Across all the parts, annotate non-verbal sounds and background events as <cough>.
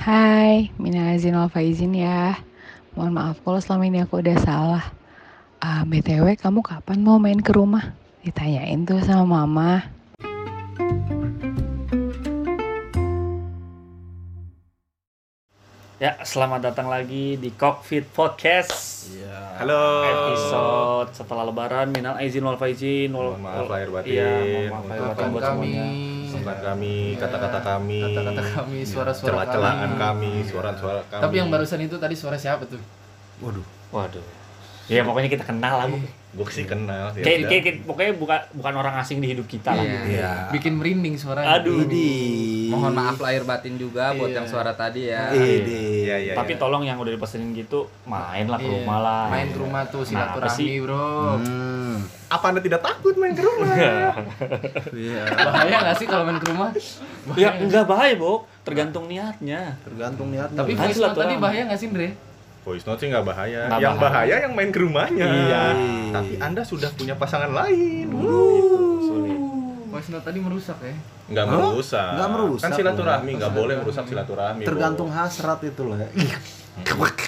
Hai, Mina Azin wal Faizin ya. Mohon maaf kalau selama ini aku udah salah. Ah, BTW, kamu kapan mau main ke rumah? Ditanyain tuh sama mama. Ya, selamat datang lagi di Cockpit Podcast. Iya. Halo. Episode setelah lebaran, minal aizin wal faizin. wal- Mohon maaf lahir batin. Iya, mohon maaf lahir batin Maafkan buat kami. semuanya. Maafkan kami, kata-kata kami, Kata-kata kami, suara-suara celah-celahan kami. kami, suara-suara kami. Tapi yang barusan itu tadi suara siapa tuh? waduh, Waduh. Ya pokoknya kita kenal lah, Bu. gue sih kenal. ya Kayak, udah. kayak, kayak- pokoknya bukan bukan orang asing di hidup kita lah. gitu. Iya. Bikin merinding suaranya. Aduh. Mohon maaf lahir batin juga buat Iya. yang suara tadi ya. Iya, iya. Tapi iya. tolong yang udah dipesenin gitu, main lah ke Iya. rumah lah. Main ke rumah tuh silaturahmi, sih? Bro. Hmm. apa anda tidak takut main ke rumah? Iya. Bahaya gak sih kalau main ke rumah? Ya enggak bahaya, Bo. Tergantung niatnya. Tergantung niat. Tapi voice note tadi bahaya gak sih, Andre? Voice note sih nggak bahaya. Nggak yang bahaya. bahaya yang main ke rumahnya. Iya. Tapi anda sudah punya pasangan lain. Sulit. Voice note tadi merusak ya. Nggak Hah? merusak. Nggak merusak. Kan silaturahmi nggak Oh, boleh merusak silaturahmi. Tergantung Bo. hasrat itu loh ya.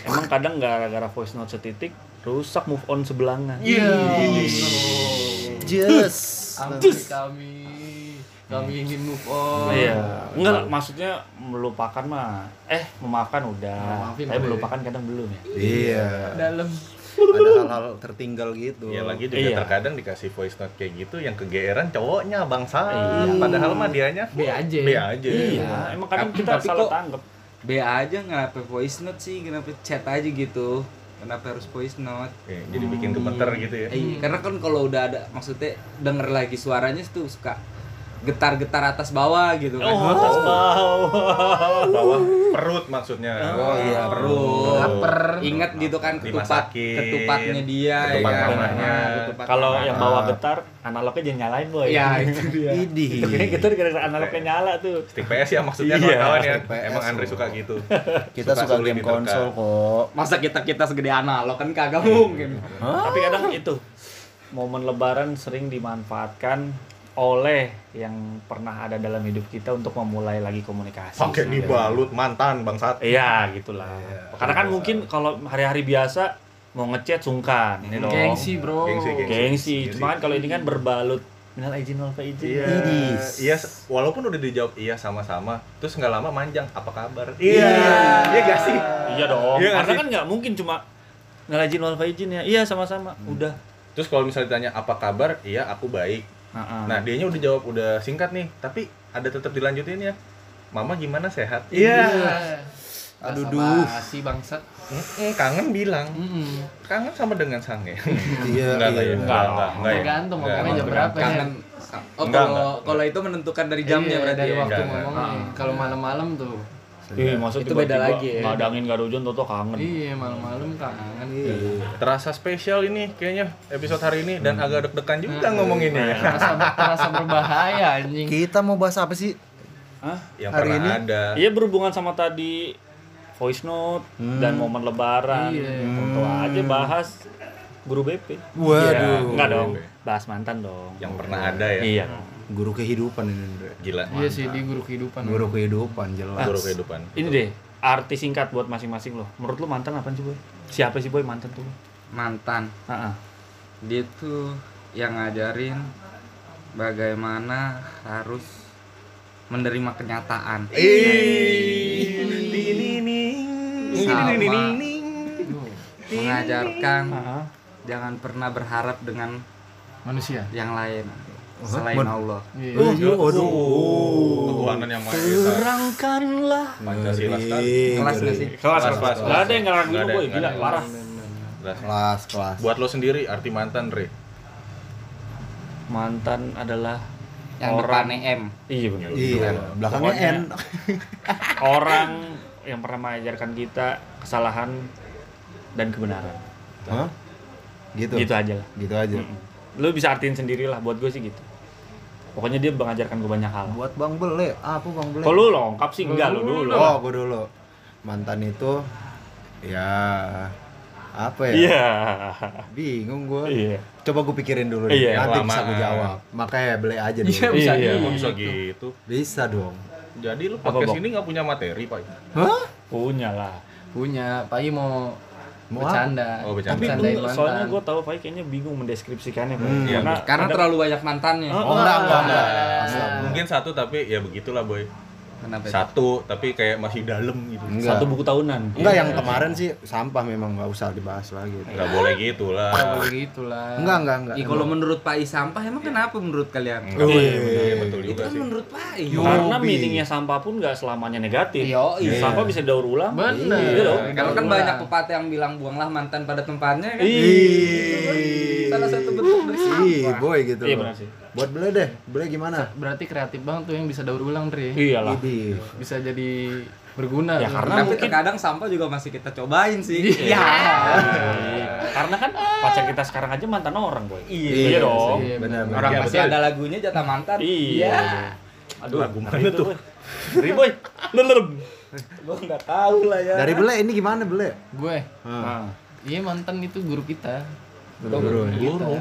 Emang kadang gara-gara voice note setitik rusak move on sebelangan. Iya. Just. Ampun kami. Kami ingin move on. Iya. Enggak lah, maksudnya melupakan mah eh memaafkan udah. Maafin Tapi boleh. melupakan kadang belum ya. Iya. Dalam. Ada hal-hal tertinggal gitu. Ya lagi juga Iya. terkadang dikasih voice note kayak gitu yang kegeeran cowoknya bangsa. Iya. Padahal mah dianya B aja. B aja. Iya, emang kadang Tapi- kita tapi salah kok- tanggap. B aja kenapa voice note sih? Kenapa chat aja gitu? Kenapa harus voice note? Oke, jadi bikin gemeter gitu ya. Eh, karena kan kalau udah ada maksudnya denger lagi suaranya tuh suka getar-getar atas bawah gitu kan. Oh, atas bawah. Bawah perut maksudnya. Oh iya, perut. Laper. Ingat gitu kan ketupat Dimasakin. ketupatnya dia Ketupat ya kan? mamanya. Nah, ketupat Kalau yang bawa getar, analognya jangan nyalain, boy. Ya, <laughs> itu dia. Itu kayaknya getar gara-gara analognya nyala tuh. Stick PS ya maksudnya Iya, kawan-kawan ya. Emang Andre suka gitu. <laughs> Kita suka, sulit game konsol kok. Masa kita kita segede analog kan kagak mungkin. Tapi kadang itu momen lebaran sering dimanfaatkan oleh yang pernah ada dalam hidup kita untuk memulai lagi komunikasi. Pakai dibalut mantan bangsat. Iya, gitulah. Karena kan mungkin kalau hari-hari biasa mau ngechat sungkan, ini dong. Gengsi, Bro. Gengsi, Gengsi. Gengsi. Cuma kan kalau ini kan berbalut minal izin wal faizin. Iya. Iya, walaupun udah dijawab iya sama-sama, terus nggak lama manjang, apa kabar? Iya. Iya gak sih? Iya dong. Iya Karena sih? kan nggak mungkin cuma minal izin wal faizin ya. Iya sama-sama. Udah. Terus kalau misalnya ditanya apa kabar? Iya, aku baik. Nah, Nah, dianya udah jawab udah singkat nih, tapi ada tetap dilanjutin ya. Mama gimana sehat? Iya. Aduh, Basa duh. basi bangsat. Mm-mm, kangen bilang. Mm-mm. Kangen sama dengan sange. <laughs> Iya, enggak, enggak, ya? iya. enggak, enggak, enggak, ya? Tergantung ngomongnya jam berapa ya. Kangen. Oh, kalau kalau itu menentukan dari jamnya Iya, berarti dari ya? waktu ngomongnya. Kalau malam-malam tuh. Iya, maksud Itu beda lagi ya. Nggak ada angin, nggak ada hujan, toto kangen. Iya, malam-malam kangen. Iya. Terasa spesial ini kayaknya episode hari ini dan agak deg-degan juga ngomonginnya ya. Terasa, terasa berbahaya anjing. Kita mau bahas apa sih? Hah? Yang Hari pernah ini? ada. Iya berhubungan sama tadi voice note dan momen lebaran. Iya. Tentu aja bahas guru BP. Waduh. Enggak dong. Bahas mantan dong. Yang pernah ada ya. Iya. Guru kehidupan ini. Andre. Gila. Iya sih, di guru kehidupan. Guru kehidupan jelas. Guru kehidupan. Ini deh arti singkat buat masing-masing loh. Menurut lu mantan apa sih boy? Siapa sih boy mantan tuh? Mantan. Ah, ah. Dia tuh yang ngajarin bagaimana harus menerima kenyataan. Sama. Mengajarkan ah. jangan pernah berharap dengan Manusia. yang lain selain Men- Allah. Iya. Ketuhanan yang Maha Esa. Terangkanlah. Pancasila sekali. Kelas nggak sih? Kelas, Kelas, kelas, Gak ada yang boy, nggak gila parah. Kelas, kelas. Buat lo sendiri arti mantan, Re. Mantan adalah Yang orang depannya M. Iya benar. Iya, belakangnya Pokoknya N. <laughs> orang yang pernah mengajarkan kita kesalahan dan kebenaran. Hah? Gitu. Gitu aja lah. Gitu aja. Mm-mm. Lu bisa artiin sendiri lah buat gue sih gitu. Pokoknya dia mengajarkan gue banyak hal. Buat Bang Bele, apa Bang Bele? Kalau lu lengkap sih enggak lu dulu. Oh, gue dulu. Mantan itu ya apa ya? Iya. Bingung gue. Iya. Coba gue pikirin dulu Iya, deh. Nanti bisa gue jawab. Makanya beli aja dulu. Iya, bisa Iya. dulu. Kok bisa gitu? Bisa dong. Jadi lu podcast ini nggak punya materi, Pak? Hah? Punya lah. Punya, Pak I mau Mau bercanda. Oh, bercanda. Tapi Bercandain gua- mantan. soalnya gue tahu Pak kayaknya bingung mendeskripsikannya Pak. Hmm. Iya, Karena Karena ada- terlalu banyak mantannya. Oh, Oh enggak, enggak, enggak. Nah, Mungkin satu tapi ya begitulah, Boy. Kenapa? itu? Satu tapi kayak masih dalam gitu. Enggak. satu buku tahunan. Enggak, yang kemarin sih sampah memang nggak usah dibahas lagi. Nggak boleh gitu lah. Nggak boleh gitu lah. Enggak, enggak, enggak. Ih, kalau menurut Pak I sampah emang kenapa menurut kalian? Nggak boleh, Wih. betul, betul Itu kan sih. menurut Pak I. Karena meaningnya sampah pun nggak selamanya negatif. Yo, iya. Sampah bisa daur ulang. Bener. Iya dong. Kalau kan Ulang. banyak pepatah yang bilang buanglah mantan pada tempatnya kan. Ih. Salah satu bentuk dari sampah. boy gitu. Iya benar sih. Buat beli deh, beli gimana? Berarti kreatif banget tuh yang bisa daur ulang, Dre. Iyalah. Idih. Bisa jadi berguna. Ya, karena Tapi mungkin- terkadang sampah juga masih kita cobain sih. Iya. Karena kan pacar kita sekarang aja mantan orang, boy. Iya. Iya dong. Iya, Benar, bener. Orang Iya, masih betul. ada lagunya jatah mantan. Iya. Aduh, Lagu mana tuh? Boy. Ngeri, boy. Lelem. Gua nggak tahu lah ya. Dari beli ini gimana beli? Gue. Iya mantan itu guru kita. Guru. Guru. Guru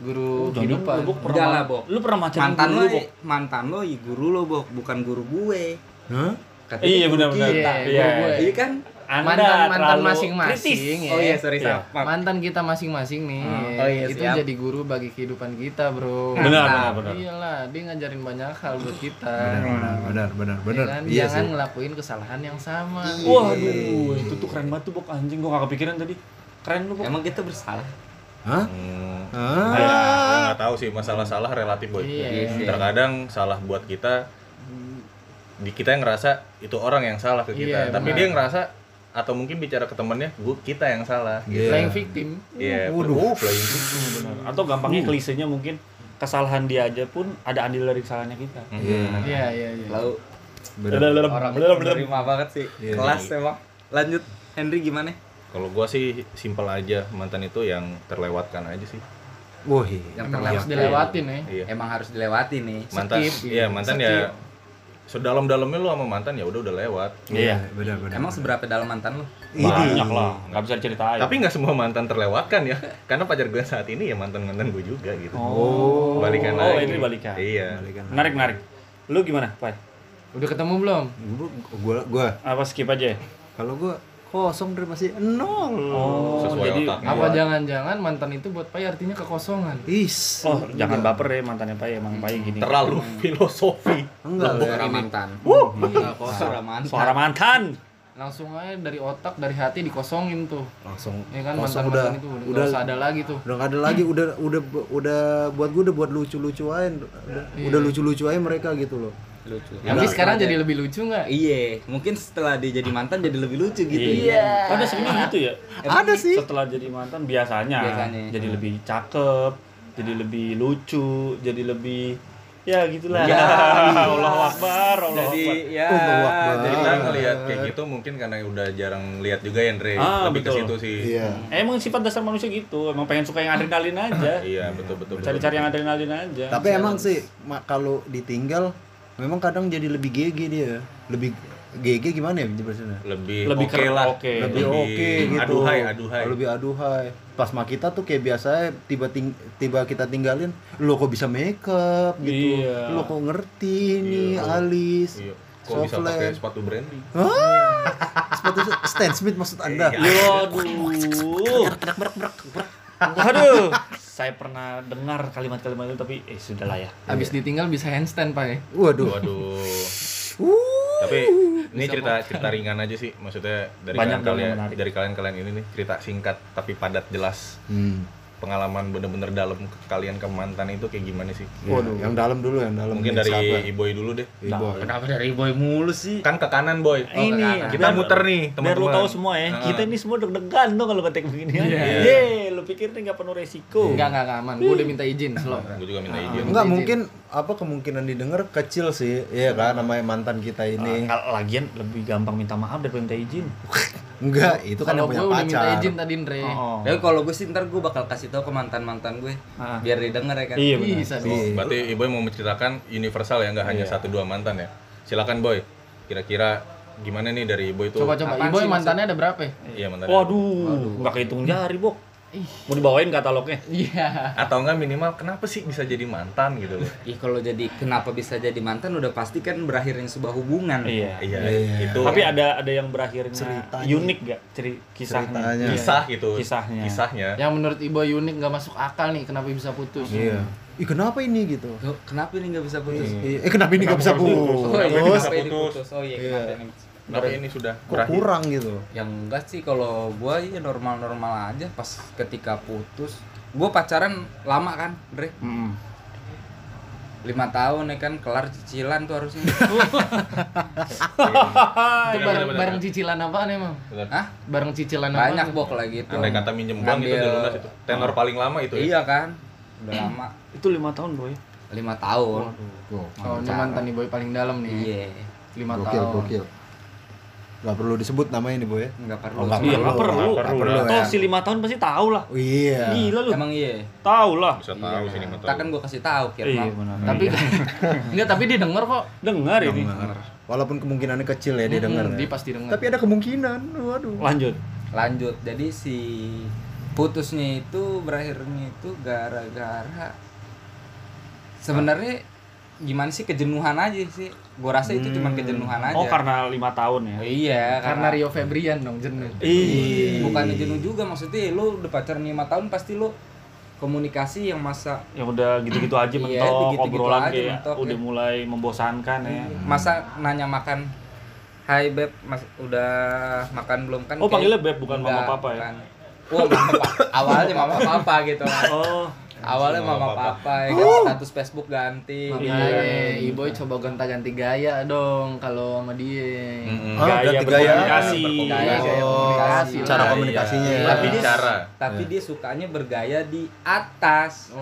jangan kehidupan. lu, Udah pernah lah, Bok. Lu pernah macam mantan lo, Bok. mantan lo, i guru lo, Bok, bukan guru gue. Hah? Katanya Iya guru benar-benar. Iya, guru gue. Iya kan? Anda Mantan- mantan masing-masing, ya. Oh iya, sorry, Iya. maaf. Mantan kita masing-masing nih. Oh iya, itu siap. jadi guru bagi kehidupan kita, Bro. Benar, benar, Mantap. benar. Iyalah, dia ngajarin banyak hal buat kita. Benar, benar, benar, Ya benar. kan? Iya Jangan sih. ngelakuin kesalahan yang sama. Waduh, itu tuh keren banget tuh, Bok. Anjing gua gak kepikiran tadi. Keren lu, Bok. Emang kita bersalah. Hah? Hmm. Hah? Ya, nggak tahu sih masalah salah relatif boy. Iya, iya. Terkadang salah buat kita, di kita yang ngerasa itu orang yang salah ke kita, Iya, tapi benar. dia ngerasa atau mungkin bicara ke temennya, gua kita yang salah. Gitu. Iya. Playing victim. Iya. Waduh. Oh, playing victim. Benar. Atau gampangnya klisenya mungkin kesalahan dia aja pun ada andil dari kesalahannya kita. Iya. Iya, iya, iya. Lalu Benar. orang menerima banget sih. Iya. Kelas emang. Lanjut, Henry gimana? Kalau gua sih simpel aja mantan itu yang terlewatkan aja sih. Wah, iya. Yang Emang terlewat. harus dilewatin ya. Iya. Emang harus dilewati nih. Mantan, Skip, iya mantan Skip. ya sedalam-dalamnya lu sama mantan ya udah udah lewat. Iya. benar, benar. Emang seberapa dalam mantan lu? Banyak lah, nggak bisa diceritain. Tapi nggak semua mantan terlewatkan ya, karena pacar gue saat ini ya mantan mantan gue juga gitu. Oh. Balikan Oh, lagi. ini balikan. Iya. Balikan. Menarik, menarik. Lu gimana, Pai? Udah ketemu belum? Gua, gua, gua Apa skip aja? kalau gua kosong dari masih nol. Oh, Sesuai jadi otaknya. Apa jangan-jangan mantan itu buat Pai artinya kekosongan? Is. Oh, jangan baper ya mantannya Pai, emang Pai gini. Terlalu filosofi. Enggak, Suara mantan. Iya, kosong. Suara mantan. Suara mantan. Langsung aja dari otak, dari hati dikosongin tuh. langsung Ya kan mantan-mantan udah itu udah, udah nggak usah ada lagi tuh. udah nggak ada lagi udah udah udah buat gua udah buat lucu-lucu aja udah, Iya. udah lucu-lucu aja mereka gitu loh Lucu. Tapi sekarang jadi lebih lucu nggak? Iya, mungkin setelah dia jadi mantan jadi lebih lucu gitu. Iya. Ada sebenarnya gitu ya. ada sih Setelah jadi mantan biasanya, Biasanya. jadi lebih cakep, jadi lebih lucu, jadi lebih ya gitulah. <laughs> Ya. Allah Akbar, Allah Jadi Akbar. ya, Allahu Akbar. jadi Kita ngelihat kayak gitu mungkin karena udah jarang lihat juga ya Andre. Ah, Lebih ke situ sih. iya Emang sifat dasar manusia gitu, emang pengen suka yang adrenalin aja. Iya, betul betul. Cari-cari yang adrenalin aja. tapi emang sih kalau ditinggal memang kadang jadi lebih GG dia lebih GG gimana ya jelasinnya lebih, Lebih oke keren, lah. oke. lebih oke gitu Aduhai, aduhai. lebih aduhai pas sama kita tuh kayak biasa tiba ting tiba kita tinggalin lo kok bisa make up gitu Iya. lo kok ngerti nih alis Iya. Kok bisa Softland. pakai sepatu branding? Hah? sepatu Stan Smith maksud anda Iya. Waduh. Waduh. Saya pernah dengar kalimat-kalimat itu tapi eh sudahlah ya. Habis ditinggal bisa handstand Pai. waduh Waduh. <laughs> Tapi ini cerita cerita ringan aja sih, maksudnya dari Banyak kalian dari kalian kalian ini nih cerita singkat tapi padat jelas. hmm. Pengalaman bener-bener dalam ke kalian ke mantan itu kayak gimana sih? Waduh. yang dalam dulu yang dalam Mungkin dari? Iboy dulu deh. Iboy. Kenapa dari boy mulu sih? Kan ke kanan boy. ini kanan. Kita biar- muter nih Biar teman-teman. lu tahu semua ya, Ah. kita ini semua deg-degan tuh kalau ngetek begini. Iya. Ye, lu pikir nih nggak penuh resiko. Enggak, enggak, enggak aman. Gue udah minta izin, slow. Gue juga minta Ah. izin. Enggak mungkin apa kemungkinan didengar kecil sih, iya kan namanya mantan kita ini. Kalau lagian lebih gampang minta maaf daripada minta izin. <laughs> Enggak, itu kan Kalau yang gue punya udah minta pacar. izin tadi, Andre. Oh. Tapi kalau gue sih ntar gue bakal kasih tahu ke mantan-mantan gue Ah. biar didengar ya kan. Iya benar. Bisa, Iya. bisa. Berarti Iboy mau menceritakan universal ya, nggak hanya Iya. satu dua mantan ya. Silakan boy. Kira-kira gimana nih dari Iboy itu? Coba coba. Sih mantannya ada berapa? ya? Iya mantan. Waduh, nggak kehitung jari, Bok. Mau dibawain katalognya? Iya. Atau enggak minimal kenapa sih bisa jadi mantan gitu loh. Ih kalau jadi kenapa bisa jadi mantan udah pasti kan berakhirnya sebuah hubungan. Iya. Iya, Iya. itu Tapi ada ada yang berakhirnya Ceritanya. unik gak? Ceri kisahnya. Ceritanya. kisah gitu. Kisahnya. Kisahnya. Yang menurut Ibo unik nggak masuk akal nih kenapa bisa putus? Iya. Ih kenapa ini gitu? Kenapa ini nggak bisa putus? Iya. Eh kenapa ini nggak bisa putus? putus? Oh iya, Kenapa ini putus? Oh iya, Iya. kenapa ini? Kenapa ini sudah Kok berakhir? kurang gitu? Yang enggak sih kalau gua ya normal-normal aja pas ketika putus. Gua pacaran lama kan, Dre? Mm-mm. lima tahun ya kan kelar cicilan tuh harusnya. <laughs> Itu bareng, bareng cicilan apa nih, Mam? Bener. Hah? Bareng cicilan apa? Banyak bok lagi itu. Andai kata minjem bank itu udah lunas itu. Tenor paling lama itu ya. Iya kan? Udah lama. Itu lima tahun bro ya? lima tahun. Oh, ini mantan nih boy paling dalam nih. Iya. Lima Gokil, tahun. gokil. Gak perlu disebut namanya nih boy ya? Enggak perlu. Oh, nggak Iya, perlu. nggak perlu. Nggak perlu lah. Toh si lima tahun pasti tahu lah. Oh, iya. Gila lu. Emang iya. Tahu lah. Bisa tahu sih lima Tak tahun. kan gua kasih tahu kira Iya benar. Tapi <laughs> enggak, tapi dia denger kok. dengar ini. Dengar. Walaupun kemungkinannya kecil ya dia denger. Hmm, ya. Dia pasti denger. Tapi ada kemungkinan. Waduh. Lanjut. Lanjut. Jadi si putusnya itu berakhirnya itu gara-gara sebenarnya gimana sih kejenuhan aja sih. Gua rasa itu cuma kejenuhan aja. Oh karena lima tahun ya? Iya, karena Rio Febrian dong jenuh. Ih. bukan jenuh juga maksudnya lu udah pacaran lima tahun pasti lu komunikasi yang masa Yang udah gitu-gitu aja Iya, mentok, gitu-gitu obrolan aja kayak mentok, udah ya. mulai membosankan ya. masa nanya makan Hai beb, mas udah makan belum kan? Oh, kayak- panggilnya beb, bukan mama papa ya? bukan. Oh, mama papa. <laughs> Awalnya mama papa gitu kan. Oh, Awalnya Mama mama papa. papa, ya kan status Facebook ganti. Makanya Iya. Iboy coba gonta-ganti gaya dong kalau sama dia. Mm-mm. Ah, gaya ganti gaya. berkomunikasi. Gaya, gaya Oh, komunikasi. cara lah. komunikasinya. Iya. Tapi dia Cara. tapi dia sukanya bergaya di atas. Oh.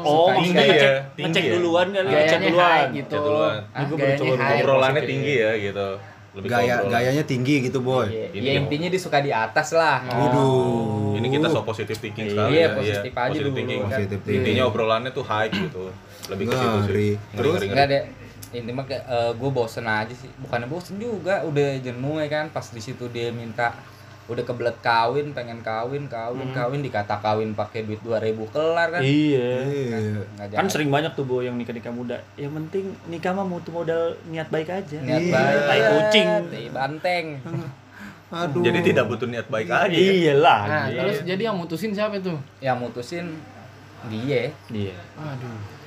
oh, Suka maksudnya tinggi ngecek, ya, tinggi ngecek ya. duluan kali, ngecek duluan. gitu. Chat duluan. Ah, gayanya high. Obrolannya positif. tinggi ya gitu. Lebih Gaya obrolan. gayanya tinggi gitu boy. Iya, Ini ya intinya dia suka di atas lah. Waduh. Ini kita so positive thinking Iya, sekali iya, ya. positif aja positive dulu, thinking. kan. Positive thinking. Intinya obrolannya tuh high gitu. Lebih ke situ sih. Ngeri. Terus Enggak deh. Intinya kayak gue bosen aja sih. Bukannya bosen juga, udah jenuh ya kan. Pas di situ dia minta udah kebelet kawin, pengen kawin, kawin, kawin dikata kawin pakai duit 2000 kelar kan. Iya. Iya. Kan jadi. sering banyak tuh bu yang nikah-nikah muda. Yang penting nikah mah mutu modal niat baik aja. niat Iya. baik, Tai kucing. tai banteng. <laughs> Aduh. jadi tidak butuh niat baik aja. ya. Iyalah. Nah, iya. terus jadi yang mutusin siapa itu? Yang mutusin dia. Iya. Aduh.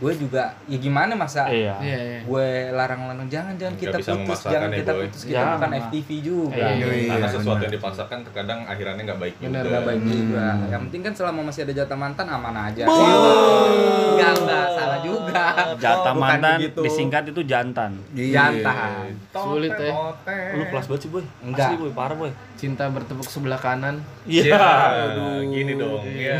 Gue juga ya gimana masa Iya. Iya, iya. gue larang-larang jangan jangan Nggak kita putus jangan ya, kita Boy. putus kita Jangan bukan. FTV juga Iya, Iya, Karena sesuatu benar. yang dipaksakan terkadang akhirannya nggak baik Benar, juga. nggak baik juga yang penting kan selama masih ada jatah mantan aman aja Boy. enggak enggak salah juga Jatah Bukan mantan begitu. disingkat itu jantan. Iya. jantan Sulit ya. Lu kelas banget sih boy. Enggak. Asli boy, parah boy. Cinta bertepuk sebelah kanan. Iya, Iya. gini dong. Iya.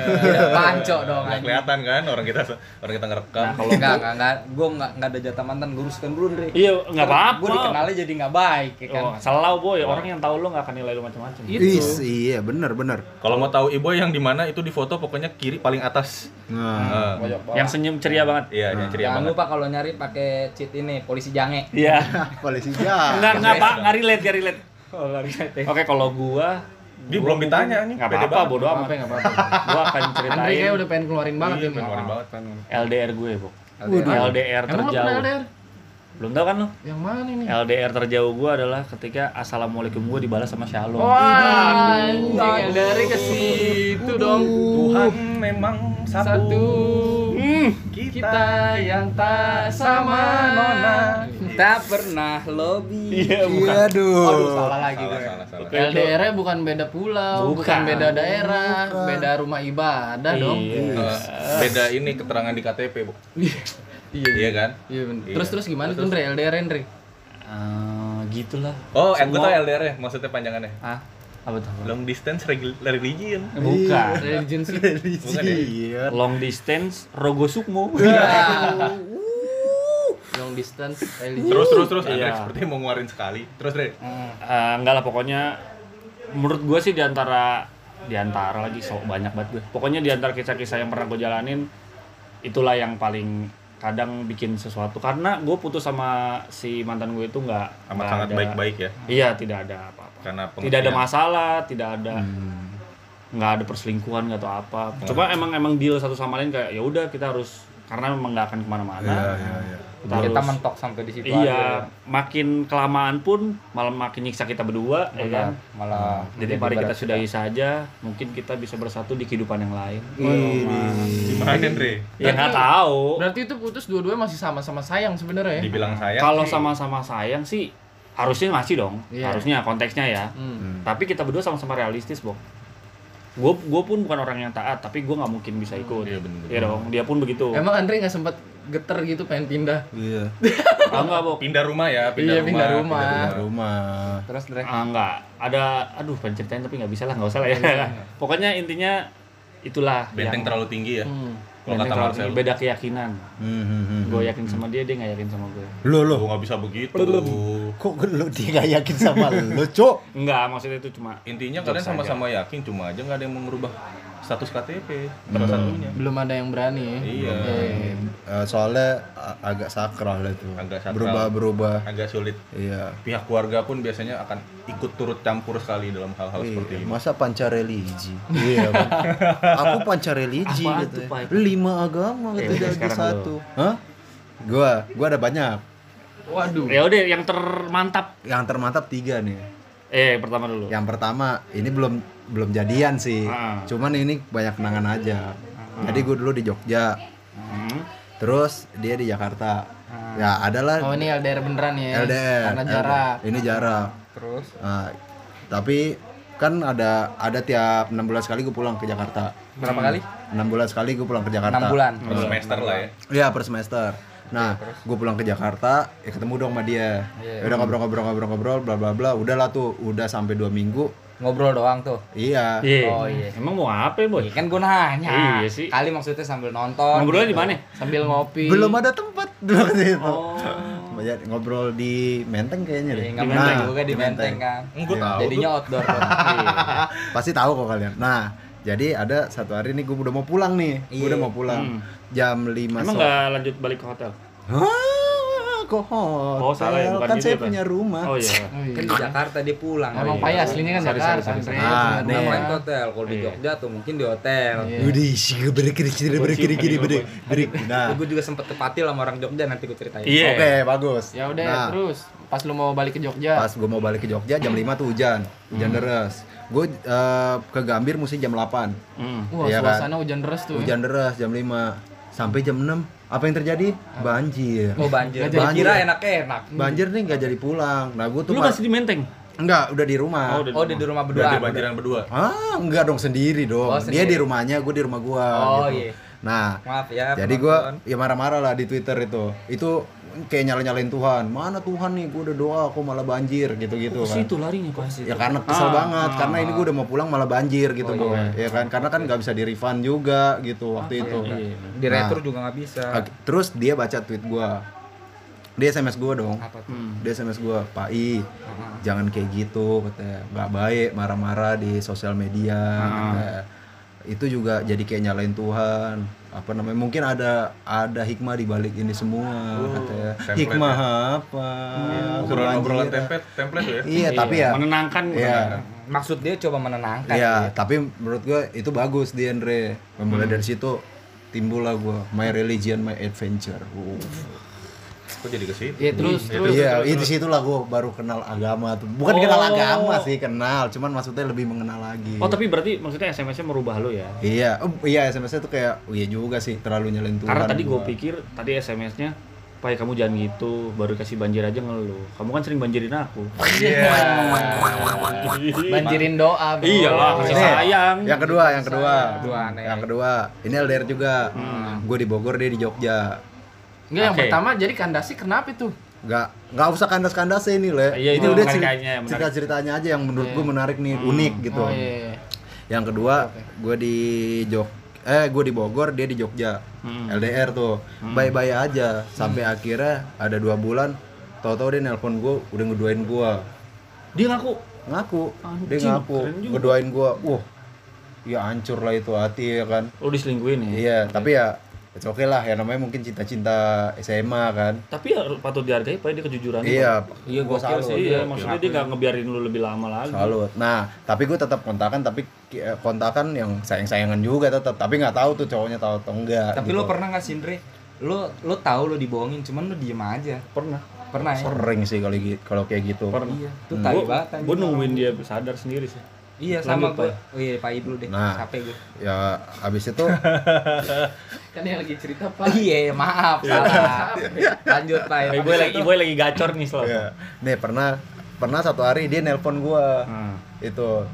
panco dong Nggak kelihatan kan orang kita orang kita ngerekam. Nah, kalau enggak enggak enggak gue enggak enggak ada jatah mantan luruskan dulu Dre Iya, nggak apa-apa. gue dikenalnya jadi nggak baik ya kan Oh, selalu boy, orang yang tahu lu nggak akan nilai lu macam-macam. Itu. Is, iya bener bener. Kalau mau tahu ibu yang di mana itu di foto pokoknya kiri paling atas. Nah, Nah, Pojok bawah. Yang senyum ceria banget. Iya, yang ceria jangan banget. lupa kalau nyari pakai cheat ini polisi jange Iya. <laughs> polisi jahat. Enggak enggak Pak, enggak relate, enggak relate. oh bisa Oke, kalau gua Dia gua belum ditanya nih, Enggak apa-apa, bodo Apa amat. enggak apa-apa. Gua akan Andre kayak ceritain udah pengen keluarin banget Iya, ya, pengen keluarin banget. LDR gue, Bu. Waduh. LDR Emang lo pernah terjauh. LDR? Belum tahu kan lu? Yang mana ini? LDR terjauh gue adalah ketika assalamualaikum gue dibalas sama shalom. Wah, anjing LDR ke situ dong. Tuhan memang satu. Satu. Kita, Kita yang tak sama nona. Tak pernah lobby Iya, bukan. Iya, aduh. Aduh, salah lagi salah, gue. salah, salah. LDR-nya bukan beda pulau, bukan, Bukan. beda daerah, beda rumah ibadah dong. Iya. Eh, beda ini keterangan di KTP, Bu. <laughs> Iya kan? Iya bener. Iya. Terus terus gimana tuh Andre LDR Andre? Eh, gitulah. Oh, eh, gue Semua- tau LDR ya, maksudnya panjangannya. Ah, apa tuh? Long distance regi- religion. Bukan. Religion sih. Bukan ya? Iya. Long distance Rogo Sukmo. <laughs> Long distance religion. Terus terus terus, Iya. Andre seperti mau ngeluarin sekali. Terus, Dre. Eh, enggak lah pokoknya menurut gue sih di antara di antara lagi sok banyak banget gue pokoknya di antara kisah-kisah yang pernah gue jalanin itulah yang paling kadang bikin sesuatu karena gue putus sama si mantan gue itu nggak Amat sangat baik-baik ya. iya tidak ada apa-apa Karena tidak ada pengertian. masalah tidak ada nggak ada perselingkuhan nggak atau apa coba emang emang deal satu sama lain kayak ya udah kita harus karena memang nggak akan ke mana-mana Iya, iya, iya. kita, mentok sampai di situ iya aja. makin kelamaan pun malah makin nyiksa kita berdua ya kan Benar, malah jadi mari kita sudahi saja mungkin kita bisa bersatu di kehidupan yang lain Gimana Andre? ya nggak tahu Berarti itu putus dua-duanya masih sama-sama sayang sebenarnya ya. Dibilang sayang kalau sama-sama sayang sih harusnya masih dong Iya. harusnya konteksnya ya Hmm. tapi kita berdua sama-sama realistis bok gue gue pun bukan orang yang taat tapi gue nggak mungkin bisa ikut Iya, bener-bener. Iya dong dia pun begitu Emang Andre nggak sempet geter gitu pengen pindah? Iya. <laughs> ah enggak bok pindah rumah ya, pindah Iya, rumah. pindah rumah. Di rumah. terus Dre ah enggak ada aduh pengen ceritain tapi nggak bisa lah nggak usah lah ya pokoknya intinya itulah Benteng yang- terlalu tinggi ya. Hmm. Kalau kata tinggi, beda keyakinan Hmm, hmm, hmm. gue yakin sama dia dia nggak yakin sama gue Lo lo. Lu nggak bisa begitu. Kok lo dia gak yakin sama <laughs> lo, Cok? enggak maksudnya itu cuma Intinya kalian sama-sama yakin, cuma aja nggak ada yang mau ngerubah status KTP salah satunya. Belum ada yang berani ya. Iya. Eh, soalnya agak sakral itu. Agak sakral. Berubah-berubah. Agak sulit. Iya. Pihak keluarga pun biasanya akan ikut turut campur sekali dalam hal-hal seperti Iya, ini. masa panca religi? iya, Bang. <laughs> Aku panca religi Apaan gitu. Pak? Lima agama Eh, gitu udah jadi satu. Hah? Gua, gua ada banyak. Waduh. ya udah yang termantap Yang termantap tiga nih. eh pertama dulu Yang pertama, ini belum belum jadian sih. Ah. Cuman ini banyak kenangan aja. Jadi gue dulu di Jogja. Hmm. Terus dia di Jakarta. Ya, adalah Oh ini LDR beneran ya? LDR. Karena jarak. Ini jarak. terus Nah, tapi kan ada ada tiap enam bulan sekali gue pulang ke Jakarta. berapa kali enam bulan sekali gue pulang ke Jakarta. enam bulan Per semester lah ya. Iya per semester. Nah, gue pulang ke Jakarta, ya ketemu dong sama dia. Iya. Ya Udah ngobrol-ngobrol-ngobrol-ngobrol, bla bla bla. Udahlah tuh, udah sampai dua minggu. Ngobrol doang tuh Iya. Iya. Oh, iya. Emang mau apa boy? Iya kan gue nanya Iya sih. kali maksudnya sambil nonton Ngobrolnya di gitu. mana? Sambil ngopi. Belum ada tempat dulu itu. Oh. Ngobrol di Menteng kayaknya deh. Iya, nggak menteng Nah, juga di menteng kan Gue Iya. tahu. jadinya outdoor. <laughs> Pasti tahu kok kalian. Nah, jadi ada satu hari nih gue udah mau pulang nih. Gue Iya. udah mau pulang. Hmm. Jam 5 Emang sore. nggak lanjut balik ke hotel? Hah, kok hotel? Oh, salah ya, bukan kan saya ya, punya rumah. Oh iya. Oh, iya. kan di Jakarta dia pulang Emang iya. Pai aslinya kan Jakarta. sorry. Ah, rumah. ke hotel kalau di Iya. Jogja tuh mungkin di hotel. Udah sih beri kiri kiri beri kiri kiri beri beri beri. Nah, gue juga sempet tepatil sama orang Jogja nanti gue ceritain Iya. oke bagus. Ya udah Nah, terus pas lu mau balik ke Jogja. pas gue mau balik ke Jogja jam 5 tuh hujan hujan deras gue eh, ke Gambir mesti jam 8 Hmm. Wah, kan? suasana hujan deras tuh. ya. hujan deras jam 5 sampai jam 6 apa yang terjadi banjir oh banjir gue jadi. kira enak-enak banjir nih nggak jadi pulang nah gue tuh Lu masih di Menteng? enggak udah di rumah Oh, udah. oh dia di rumah Udah berdua di banjiran berdua. ah enggak dong sendiri dong Oh, dia sendiri. di rumahnya gue di rumah gue Oh, gitu. iya. nah maaf ya jadi gue ya marah-marah lah di Twitter itu itu kayak nyala-nyalain Tuhan. Mana Tuhan nih? Gue udah doa kok malah banjir? Gitu-gitu Ke kan. situ larinya pasti. ya karena kesel Ah, banget. Ah, karena ini gue udah mau pulang malah banjir gitu Oh, iya. ya kan? Karena kan nggak bisa di refund juga gitu waktu itu. Iya. di Nah. retro juga nggak bisa. Terus dia baca tweet gue dia sms gue dong. Apa tuh? Hmm. dia sms gue Pak I jangan kayak gitu katanya nggak baik marah-marah di sosial media Ah. katanya. itu juga jadi kayak nyalain Tuhan apa namanya mungkin ada ada hikmah di balik ini semua katanya template hikmah ya. apa Obrolan-obrolan Kebanjiran. template, template tuh ya. iya tapi ya menenangkan. Iya. maksud dia coba menenangkan Iya, gitu. tapi menurut gue itu bagus di Andre. Mulai Hmm. dari situ timbul lah gue my religion, my adventure. Uh. Kok jadi ke situ? Iya terus terus. Iya, itu situlah gue baru kenal agama tuh. Bukan Oh. kenal agama sih, kenal. Cuman maksudnya lebih mengenal lagi. Oh tapi berarti maksudnya SMS-nya merubah lu ya? Iya, oh, iya SMS-nya tuh kayak, oh iya juga sih, terlalu nyalain Tuhan. Karena tadi gue gua. pikir tadi SMS-nya Pai kamu jangan gitu, baru kasih banjir aja ngeluh. Kamu kan sering banjirin aku. Iya. Banjirin doa, Bro. Iya lah, kasih sayang. Yang kedua, yang kedua. Kedua. Yang kedua, ini LDR juga. Gue di Bogor, dia di Jogja. Enggak, yang pertama jadi kandasi kenapa itu? Nggak, nggak usah kandas-kandas ini le. Iya, ini itu udah menarik cerita, ceritanya aja yang menurut gue menarik nih, unik gitu. Oh iya. Yang kedua, gue di Jog, eh gue di Bogor, dia di Jogja, Hmm. LDR tuh, bye-bye aja, sampai akhirnya ada dua bulan, tahu-tahu dia nelpon gue, udah ngeduain gue, Dia ngaku. ngaku, dia ngaku, ngeduain gue, wah, ya hancur lah itu hati ya kan, Lu diselingkuhin ya? iya, tapi ya It's okay lah ya namanya mungkin cinta-cinta SMA kan. Tapi ya patut dihargai Pak dia kejujuran. Iya, Iya, gua gokil salut. sih. Iya, maksudnya dia nggak ngebiarin lu lebih lama lagi. Salut. Nah, tapi gue tetap kontakan tapi eh, kontakan yang sayang-sayangan juga tetap. Tapi nggak tahu tuh cowoknya tahu atau enggak. Tapi gitu. lo pernah nggak Sindre? Lo lo tahu lo dibohongin, cuman lo diem aja. Pernah. Pernah ya? sering sih kalau kalau kayak gitu. Pernah. Iya, itu Hmm. tai banget Gue nungguin dia sadar sendiri sih. Iya sama gue. Oh iya, Pak dulu deh. Nah. Capek gue. Ya habis itu <laughs> Kan yang lagi cerita Pak. Iya, maaf, salah. <laughs> Lanjut, Pak. Iboy lagi Iboy lagi gacor nih selalu. ya, nih pernah pernah satu hari dia nelpon gua. Hmm. Itu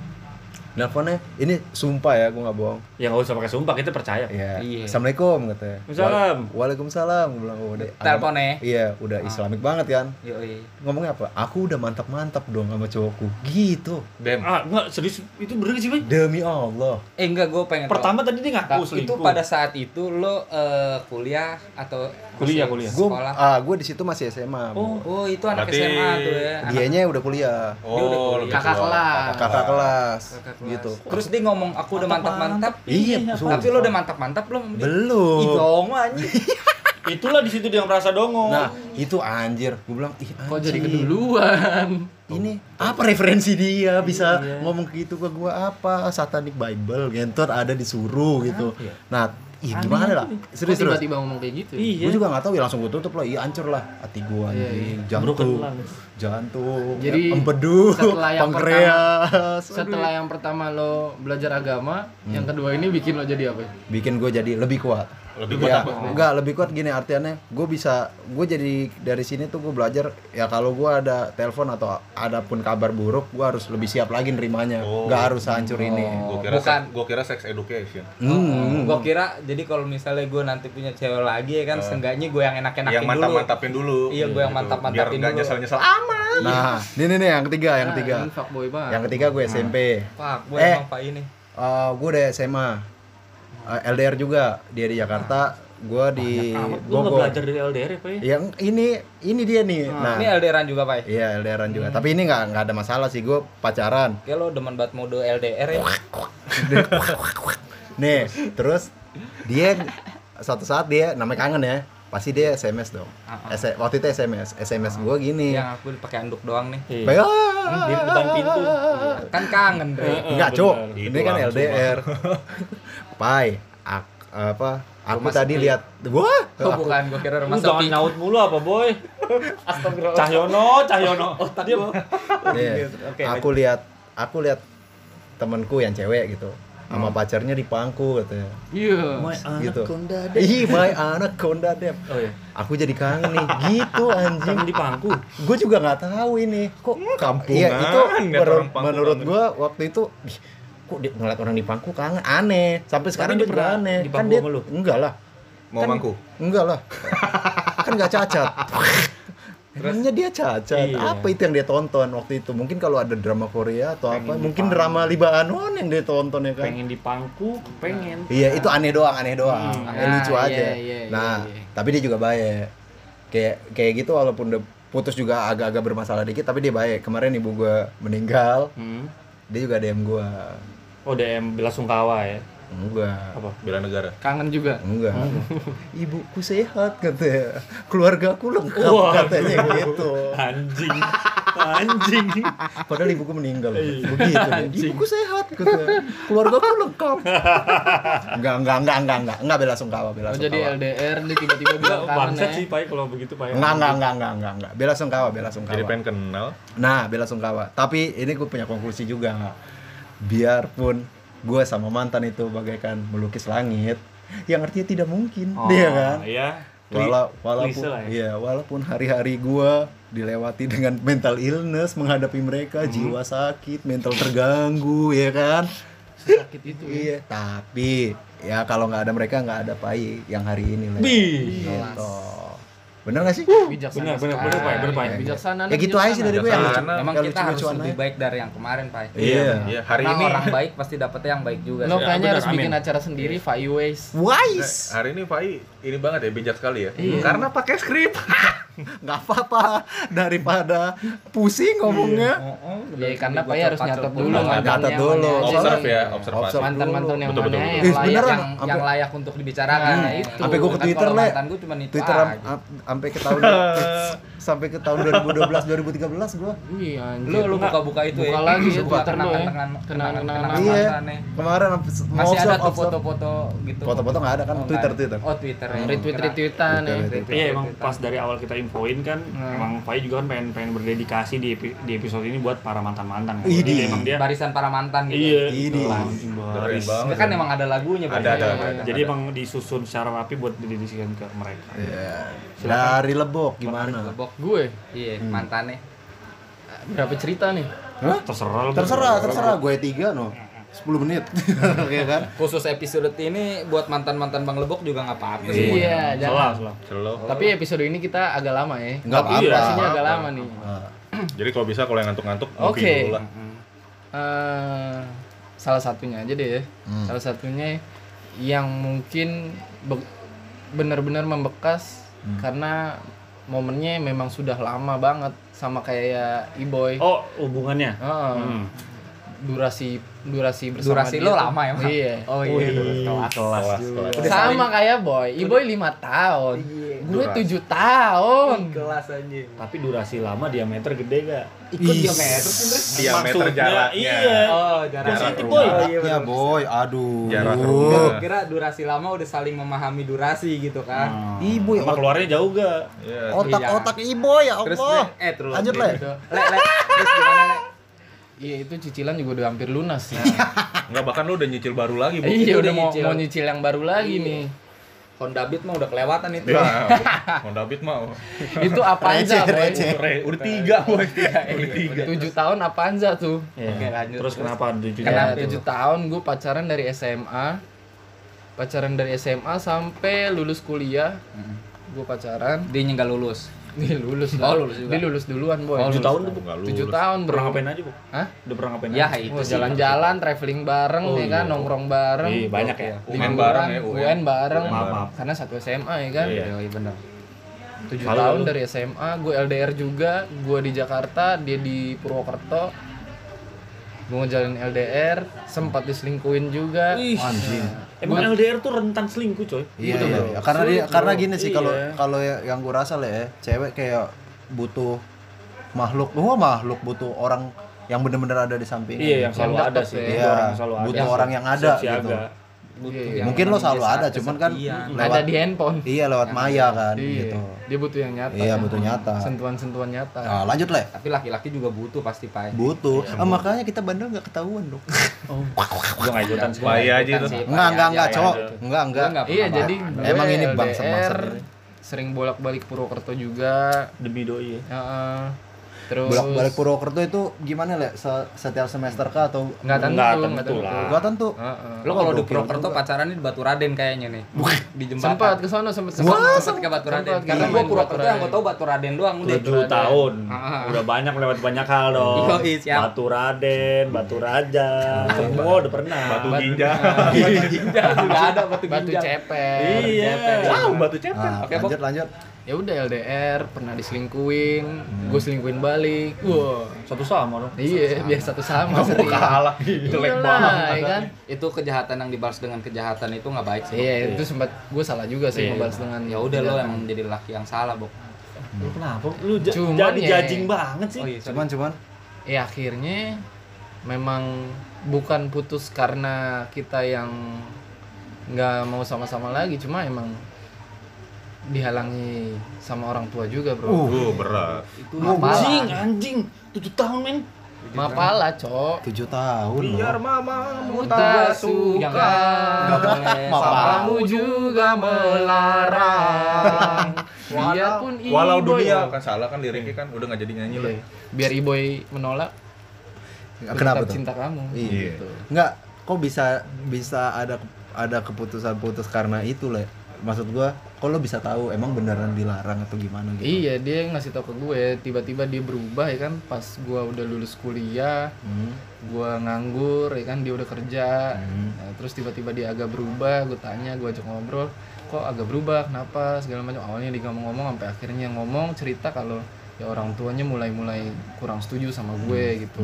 nelponnya ini sumpah ya gua nggak bohong. Ya nggak usah pakai sumpah, kita percaya. Iya. Iya. Assalamualaikum katanya. Waalaikumsalam. Wa- Waalaikumsalam. Gua bilang oh, deh. Teleponnya? Iya, udah Islamik banget kan. Yoi. Ngomongnya apa? Aku udah mantap-mantap dong sama cowokku. Gitu. Dem. Ah, enggak serius itu bener sih, Boy? Demi Allah. Eh enggak, gue pengen tahu. Pertama tadi dia ngaku Nah, itu pada saat itu lo eh, kuliah atau Kuliah, kuliah. Gue sekolah? ah gue di situ masih SMA. Oh. Oh, itu anak Berarti SMA tuh ya. Dianya udah kuliah. Dia udah Oh, kuliah. Kakak kelas. Kakak kelas. Gitu. Terus dia ngomong aku udah mantap-mantap. Iya, Tapi lo udah mantap-mantap belum? Belum. Ih, dong anjing. <laughs> Itulah di situ dia merasa dongo. Nah, itu anjir. Gue bilang, ih Kok jadi keduluan? Ini apa referensi dia bisa ngomong gitu ke gua apa? Satanic Bible gentot ada disuruh gitu. Nah, ih gimana lah? Serius terus. tiba-tiba ngomong kayak gitu? Iya. Gue juga gak tahu ya langsung gue tutup lah. Iya hancur lah hati gua Iya, anjing. Broken Jantung. Jantung. Jadi, empedu, setelah yang pankreas. Setelah yang pertama lo belajar agama, yang kedua ini bikin lo jadi apa? bikin gue jadi lebih kuat. Lebih kuat ya, apa? Enggak, lebih kuat gini artiannya gue bisa gue jadi dari sini tuh gue belajar ya kalau gue ada telepon atau ada pun kabar buruk gue harus lebih siap lagi nerimanya Oh. nggak harus hancur ini Gua kira Bukan. gua kira sex education. Hmm. Gue kira jadi kalau misalnya gue nanti punya cewek lagi ya kan, seenggaknya gue yang enak-enakin Yang dulu. mantap-mantapin dulu. Iya, gua yang Gitu. mantap-mantapin Biar nggak dulu. nyesel-nyesel amat. nah ini nih yang ketiga yang Ah, ketiga banget. yang ketiga gue SMP Pak, gue Eh. emang Pak ini. gue udah SMA Eh, LDR juga dia di Jakarta gue di lu nggak Bogor belajar dari LDR ya, Pak? ya? yang ini ini dia nih nah Ini LDRan juga, Pak. iya LDRan juga tapi ini nggak nggak ada masalah sih gue pacaran Kayak lo demen banget mode LDR ya. <laughs> Nih, terus dia suatu saat dia namanya kangen ya. Pasti dia SMS dong. S- waktu itu SMS, SMS gua gini. Yang aku pakai anduk doang nih. Iya. Kayak, Di depan pintu. Kan kangen, Bre. Enggak, Cok. benar. Ini kan LDR. Pai, ak- apa? Aku Rumah tadi sepi. lihat, wah, Oh, aku- bukan, gue kira rumah jangan sepi. nyaut mulu apa, Boy? <laughs> Astagfirullah. Cahyono, Cahyono. Oh, tadi apa? Nih, Oke, aku lihat, aku lihat temanku yang cewek gitu, sama pacarnya di pangku katanya. Iya. gitu. Ih, my anak konda dem. Oh iya. Aku jadi kangen nih, gitu anjing. Kangen di pangku. gue juga nggak tahu ini kok kampungan, iya itu menur- menurut gue waktu itu ih, kok di, ngeliat orang di pangku kangen aneh sampai sekarang dia juga pernah aneh di kan pangku dia sama lu? enggak lah Mau Kan- mangku? enggak lah <laughs> kan nggak cacat Emangnya dia cacat? Iya. Apa itu yang dia tonton waktu itu? Mungkin kalau ada drama Korea atau apa? Mungkin drama Liba Anon yang dia tonton ya kan? Pengen di pangku, pengen. Iya, itu aneh doang, aneh doang. Hmm. Eh, lucu Ah, aja. iya, iya, nah, iya, iya. tapi dia juga baik. Kayak kayak gitu walaupun udah putus juga agak-agak bermasalah dikit, tapi dia baik. Kemarin ibu gua meninggal, Hmm. dia juga DM gua. Oh, DM bela sungkawa ya. Enggak. Apa? Bela negara. Kangen juga. Enggak. <laughs> Ibuku sehat katanya. Keluargaku lengkap Waduh. katanya gitu. <laughs> Anjing. Anjing. Padahal ibuku meninggal. Iya. Begitu. dia. Ibuku sehat katanya. Keluargaku lengkap. Enggak, enggak, enggak, enggak, enggak. Enggak bela sungkawa, bela Oh, sungkawa. jadi LDR dia tiba-tiba Enggak bilang kangen bangsat ya. sih, Pai, kalau begitu, Pai. Enggak, enggak, enggak, enggak, enggak, enggak. Bela sungkawa, bela sungkawa. Jadi pengen kenal. Nah, bela sungkawa. Tapi ini gue punya konklusi juga. Biarpun gue sama mantan itu bagaikan melukis langit, yang artinya tidak mungkin, Oh, dia kan? Iya. Wala- walaupun ya. iya, walaupun hari-hari gua dilewati dengan mental illness menghadapi mereka, Hmm. jiwa sakit, mental terganggu, ya kan? Sakit itu. ya. Iya, tapi ya kalau nggak ada mereka nggak ada pai yang hari ini lah. Gitu. Bener gak sih? Bijaksana Benar, benar, sekali. benar, Pak, benar, Pak. Bijaksana. Ya gitu aja sih dari gue yang lucu. Bijaksana. Emang yang kita harus lebih baik dari yang kemarin, Pak. Iya. Iya, hari Karena ini orang baik pasti dapetnya yang baik juga. Lo kayaknya benar, harus bikin acara sendiri, Five Ways. Wise. hari ini Fai ini banget ya bijak sekali ya. Iya. Karena pakai skrip. <laughs> nggak apa-apa daripada pusing ngomongnya. Iya, karena Pak harus nyatet dulu Nyatet dulu. Observe ya, observasi. Mantan-mantan yang mana yang. Eh, layak yang, yang layak untuk dibicarakan Nah, itu. Sampai gua ke Kan Twitter, Le. mantan gua cuma itu Twitter sampai ke tahun <laughs> sampai ke tahun 2012 2013 gua. Iya, anjir. lu lu buka-buka itu Buka ya lagi ya, buka Twitter lu ya. kenangan Kenangan- kenangan Iya. Kemarin masih ada tuh foto-foto gitu Foto-foto nggak ada kan Oh, Twitter. Twitter. oh Twitter ya. retweet retweetan ya. Iya emang pas dari awal kita infoin kan Nah. emang Pai juga kan pengen pengen berdedikasi di epi- di episode ini buat para mantan mantan. Idih. Jadi emang dia barisan para mantan gitu iya Ini. itu anjing Keren baris. banget. Kan emang ada lagunya Ada, Bang. ada, Iya. ada. Jadi emang disusun secara rapi buat didedikasikan ke mereka. Iya. Dari Lebok gimana? Lebok Gue iya mantannya berapa cerita nih? Hah? Terserah. Terserah, terserah. Gue tiga no. 10 menit. Oke <laughs> kan? khusus episode ini buat mantan-mantan Bang Lebok juga nggak apa-apa sih Iya, Salah, jangan. salah. Tapi episode ini kita agak lama ya. Nggak apa-apa. iya, agak lama nih. <clears throat> Jadi kalau bisa kalau yang ngantuk-ngantuk Oke. dulu lah. Eh, salah satunya aja deh ya. Hmm. Salah satunya yang mungkin be- benar-benar membekas Hmm. karena momennya memang sudah lama banget sama kayak E-boy. Oh, hubungannya. Heeh. Hmm. Durasi durasi bersama durasi dia lo tuh- lama ya Bang? Iya. oh iya Wih, kelas kelas. kelas. Udah sama saling- kayak boy. E-boy lima tahun. Iya, Gue tujuh tahun. kelas aja Tapi durasi lama diameter gede gak? ikut diameter sih? Diameter Maksudnya, jaraknya. Iya. oh jarak Positif, rumah. Boy. Oh, iya, ya boy, aduh. Jarak rumah. kira durasi lama udah saling memahami durasi gitu kan Hmm. Ibu ya, Sama keluarnya jauh gak? Iya. Otak-otak ibu ya terus Allah. Le, eh terus Lanjut. Le. le le terus gimana le Iya itu cicilan juga udah hampir lunas sih. <laughs> Enggak bahkan lu udah nyicil baru lagi, Bu. iya udah udah mau nyicil. mau nyicil yang baru lagi nih. Honda Beat mah udah kelewatan itu Ya, <laughs> Honda Beat mah. Itu Avanza boy. Re, udah tiga, boy. Udah tiga. Tujuh tahun Avanza tuh. Iya. Oke, lanjut. Terus kenapa tujuh Ya, Kenapa tujuh tahun gue pacaran dari SMA. Pacaran dari SMA sampai lulus kuliah. Gue pacaran. dia nggak lulus Dia lulus. Oh, lah. lulus juga. Dia lulus duluan boy. Tujuh tahun tuh, Bu? Enggak lulus. Tujuh tahun bro. Pernah ngapain aja, Bu? Hah? Udah pernah ngapain ya aja? itu jalan-jalan, traveling bareng Oh, ya kan, iya. nongkrong bareng. Iya, banyak ya. UN bareng ya, UN. UN bareng. Maaf, maaf. Karena satu SMA ya kan. Iya. iya bener Tujuh Lalu, tahun dari SMA, gue LDR juga, gue di Jakarta, dia di Purwokerto. Gue ngejalanin LDR, sempat diselingkuin juga. Anjing. Emang LDR tuh rentan selingkuh, coy. Iya, iya, iya. Karena dia karena gini sih kalau Iya. kalau ya- yang gue rasa lah ya, cewek kayak butuh makhluk, wah makhluk butuh orang yang bener-bener ada di samping. Iya, yang selalu Yang ada sih. ya. Iya, Itu orang yang selalu ada. butuh orang yang ada Siap gitu. siaga. Iya, Mungkin lo Yang selalu ada, cuman kan lewat ada di handphone. iya lewat maya kan Iya. gitu. Dia butuh yang nyata. Iya, butuh nyata. Sentuhan-sentuhan nyata. Nah, lanjut lah. tapi laki-laki juga butuh pasti pak Butuh. Ah, makanya kita bandel nggak ketahuan dong. <laughs> Gua nggak ikutan sih. Bahaya aja itu. Enggak, enggak, enggak, iya, cowok. iya. Enggak, enggak. Gua nggak Iya, jadi Emang ini LDR, bangsa-bangsa. sering bolak-balik Purwokerto juga. Demi doi ya. Terus Bolak-balik Purwokerto itu gimana, Le? Se- Setiap semester kah atau nggak tentu, Nggak nggak tentu tentu. lah. Gua tentu. Heeh. lo kalau di Purwokerto pacaran di Batu Raden kayaknya nih di jembatan Sempat ke sono sempat sempat sempat sempat ke Batu Raden Sempat, karena gua Purwokerto Batu yang gua tahu Batu Raden doang udah Tujuh tahun. Ah. Udah banyak lewat banyak hal dong. <laughs> Batu Raden, Batu Raja, semua udah pernah. Batu <laughs> ginjal. batu ginjal juga ada batu batu ginjal cepet Iya. Wow, batu cepet. Nah, Oke, lanjut, lanjut. Ya udah LDR pernah diselingkuin gue selingkuin balik wah Satu sama dong. iya biar satu sama sering Kalah. Jelek Iyalah, banget. ya kan itu kejahatan yang dibalas dengan kejahatan itu nggak baik sih iya itu sempat gue salah juga sih Iya. ngebalas dengan ya udah lo emang jadi laki yang salah bok Lu kenapa? Lu jadi ya- judging banget sih. oh iya. Cuman, cuman. ya akhirnya memang bukan putus karena kita yang nggak mau sama-sama lagi cuma emang dihalangi sama orang tua juga bro Uh, berat. itu Anjing, anjing. Tujuh tahun men. mapalah cok Tujuh tahun loh. mama tak suka Papamu juga melarang Biarpun Walau Iboy- dunia kan salah kan liriknya kan udah nggak jadi nyanyi Iya. lah. Biar Iboy menolak Kenapa tuh? cinta kamu Iya. gitu. Enggak, kok bisa bisa ada ada keputusan putus karena itu, Le? Maksud gua, kok lo bisa tahu emang beneran dilarang atau gimana gitu? Iya, dia ngasih tau ke gue, tiba-tiba dia berubah ya kan pas gua udah lulus kuliah, Hmm. gua nganggur ya kan dia udah kerja. Hmm. Nah, terus tiba-tiba dia agak berubah, gue tanya, gue ajak ngobrol. kok agak berubah kenapa segala macam awalnya dia ngomong-ngomong sampai akhirnya ngomong cerita kalau ya orang tuanya mulai-mulai kurang setuju sama gue gitu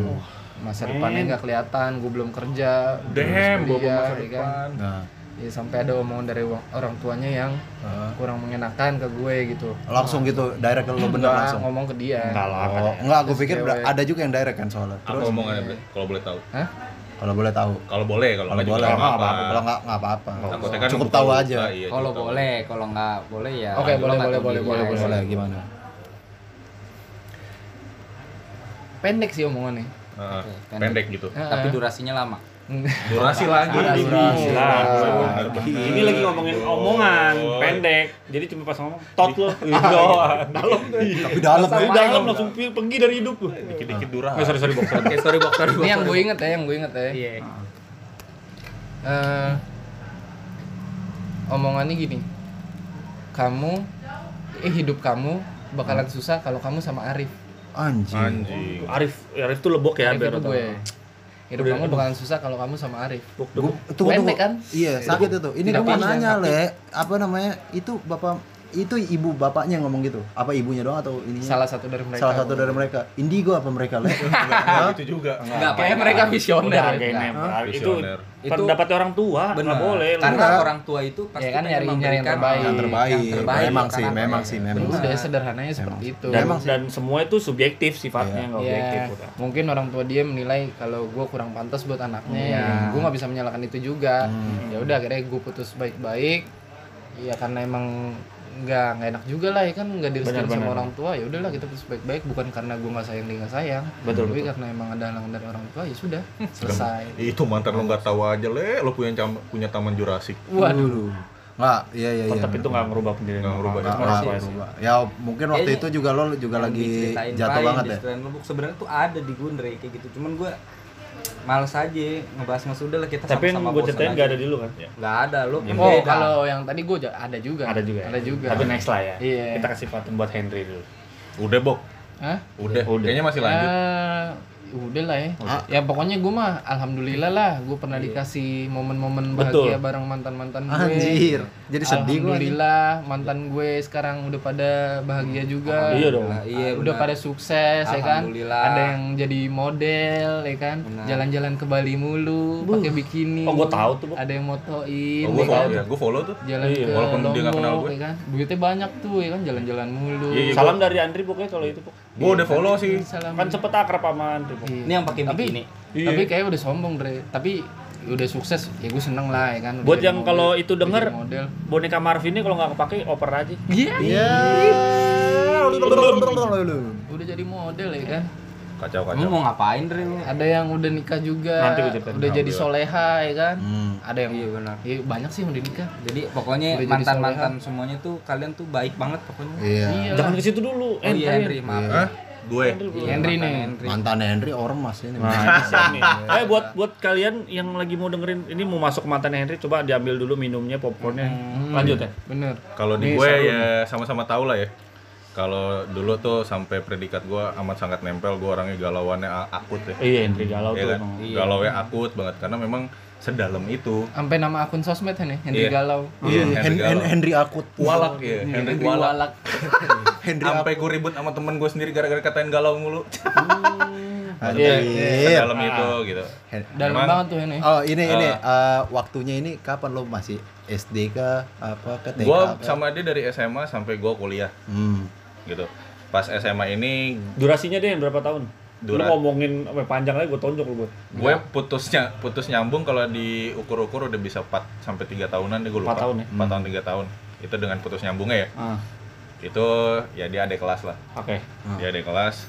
masa depannya nggak kelihatan gue belum kerja belum Damn, bawa kuliah, masa ya kan? Nah, ya sampai ada omongan dari orang tuanya yang kurang mengenakan ke gue gitu langsung gitu direct ke lo bener Enggak, langsung. ngomong ke dia Enggak lah, kan. Oh, enggak, gue Terus pikir cewek. ada juga yang direct kan soalnya. Apa Terus omongannya Bre? kalau boleh tahu? Hah? kalau boleh tahu. Kalau boleh, kalau Kalau boleh nggak nggak apa-apa. apa-apa. Kalau nggak nggak apa-apa. Takutnya kan Cukup tahu aja. iya, Kalau boleh, kalau nggak boleh ya. Oke, boleh, boleh, boleh, boleh, Boleh gimana? pendek sih omongannya Heeh, Oke, pendek. pendek gitu. Tapi durasinya lama. Durasi lagi. Durasi. Bener. Ini lagi ngomongin omongan Oh. pendek. Jadi cuma pas ngomong tot lo. <laughs> Doang. Dalam. Tapi dalam ya. dalam langsung pergi dari hidup tuh. Dikit-dikit durasi. Oh, sorry sorry box. sorry. Oke, sorry box, sorry ini yang sorry, gue inget ya yang gue inget ya Iya. Eh, omongannya gini kamu eh hidup kamu bakalan susah kalau kamu sama Arif Anjing. Anjing. Arif, Arif tuh lebok ya Arif biar itu lo gue hidup Udah, kamu aduh. bakalan susah kalau kamu sama Arif Buk, Gua, buk. tunggu, tunggu. Pendek kan? Iya, sakit itu. Ini gue mau nanya, Le. Apa namanya? Itu bapak itu ibu bapaknya yang ngomong gitu. Apa ibunya doang atau ininya? salah satu dari mereka Salah satu dari mereka. Indigo apa mereka, Le? Nah, itu juga. Enggak, kayak mereka visioner Udah ya. itu pendapat orang tua, Bener. nggak boleh. Karena orang tua itu pasti Ya kan, nyari- nyari yang terbaik. yang terbaik. yang terbaik memang sih, memang sih, memang. udah sederhananya seperti itu dan, Memang sih. dan semua itu subjektif sifatnya, nggak objektif. Ya, udah. mungkin orang tua dia menilai kalau gue kurang pantas buat anaknya. Iya. Gue nggak bisa menyalahkan itu juga. Hmm. Ya udah akhirnya gue putus baik-baik. Ya karena emang nggak nggak enak juga lah ya kan nggak direstuin sama orang tua ya udahlah kita putus baik-baik bukan karena gue nggak sayang dia nggak sayang Betul, tapi betul. karena emang ada halangan dari orang tua ya sudah <laughs> selesai Itu mantan lo nggak tahu aja, Le. Lo punya cam- punya taman Jurassic. waduh Enggak, iya iya iya. Tetap itu nggak ngerubah pendirian Nggak ngerubah orang Nggak, nggak, Orang tua berubah. Ya mungkin waktu Kayaknya itu juga lo juga lagi jatuh banget ya. sebenarnya tuh ada di Gundre kayak gitu cuman gue males aja ngebahas mas udah lah kita Tapi yang sama-sama gue ceritain nggak ada di lu kan? nggak ada lu kan oh beda. kalau yang tadi gue ada juga Ada juga. ya? ada juga Tapi next lah ya. Iya. Kita kasih paten buat Henry dulu. Udah, Bok. Hah? Udah. Udah. Kayaknya masih lanjut. Ya, udah lah ya. Ya pokoknya gue mah alhamdulillah lah gue pernah dikasih momen-momen Betul. bahagia bareng mantan-mantan gue. Anjir. Jadi sedih gue. Alhamdulillah mantan gue sekarang udah pada bahagia juga. Iya dong. Nah, iya udah benar. pada sukses ya kan. Alhamdulillah. Ada yang jadi model ya kan. Jalan-jalan ke Bali mulu pakai bikini. Oh, gua tahu tuh. Ada yang motoin Oh, gue ya follow, kan. ya. Gue follow tuh. Jalan Iya, ke walaupun dia nggak kenal Lombok, gue. ya kan. Duitnya banyak tuh ya kan jalan-jalan mulu. Iya, iya. Salam dari Andri pokoknya kalau itu pok. Gue udah follow sih. Salam. Kan sempet akrab sama Andri pok. Iya. ini yang pakai Tapi- bikini Iya. Tapi kayak udah sombong, Dre. Tapi udah sukses, ya gue seneng lah ya kan. Udah Buat yang kalau itu denger model. boneka Marvin ini kalau nggak kepake oper aja. Iya. Iya. Udah jadi model ya kan. Kacau, kacau. mau ngapain Dre lu? Ada yang udah nikah juga. Nanti gue ceritain. Udah jadi soleha ya kan. Hmm. Ada yang iya benar Iya, banyak sih yang udah nikah. jadi pokoknya mantan mantan semuanya tuh kalian tuh baik banget pokoknya Iya. Iya. Jangan ke situ dulu. oh iya Henry maaf Hah? Gue. Iya, Henry mantan nih. Henry. Mantan Henry ormas ini. Nah. Eh buat buat kalian yang lagi mau dengerin ini mau masuk ke mantan Henry coba diambil dulu minumnya popcornnya. Lanjut ya. Bener. Kalau di Nih, gue ya sama-sama tahu lah ya. Kalau dulu tuh sampai predikat gue amat sangat nempel, gue orangnya galauannya akut ya. Iya Henry galau Iya tuh kan? emang. Galau ya akut banget karena memang sedalam itu. Sampai nama akun sosmed kan ya, Henry Iya. Galau. Iya, Hen- Henry Hen- galau. Henry akut. Walak ya, Henry Henry Walak. Walak. <laughs> Henry Sampai gue ribut sama temen gue sendiri gara-gara katain galau mulu. <laughs> Anjir. Sedalam itu gitu. Dalam Memang- banget tuh ini. Oh ini ini Eh. eh, waktunya ini kapan lo masih SD ke apa ke TK? Gue apa? sama dia dari SMA sampai gue kuliah Hmm. Gitu. Pas SMA ini Durasinya deh berapa tahun? Dura- Lu ngomongin apa panjang lagi gue tonjok lu gue. gue putusnya putus nyambung kalau diukur-ukur udah bisa 4 sampai 3 tahunan deh gue lupa. Empat tahun ya? 4 tahun 3 tahun. Itu dengan putus nyambungnya ya. Ah, Itu ya dia adik kelas lah. oke. Dia adik kelas.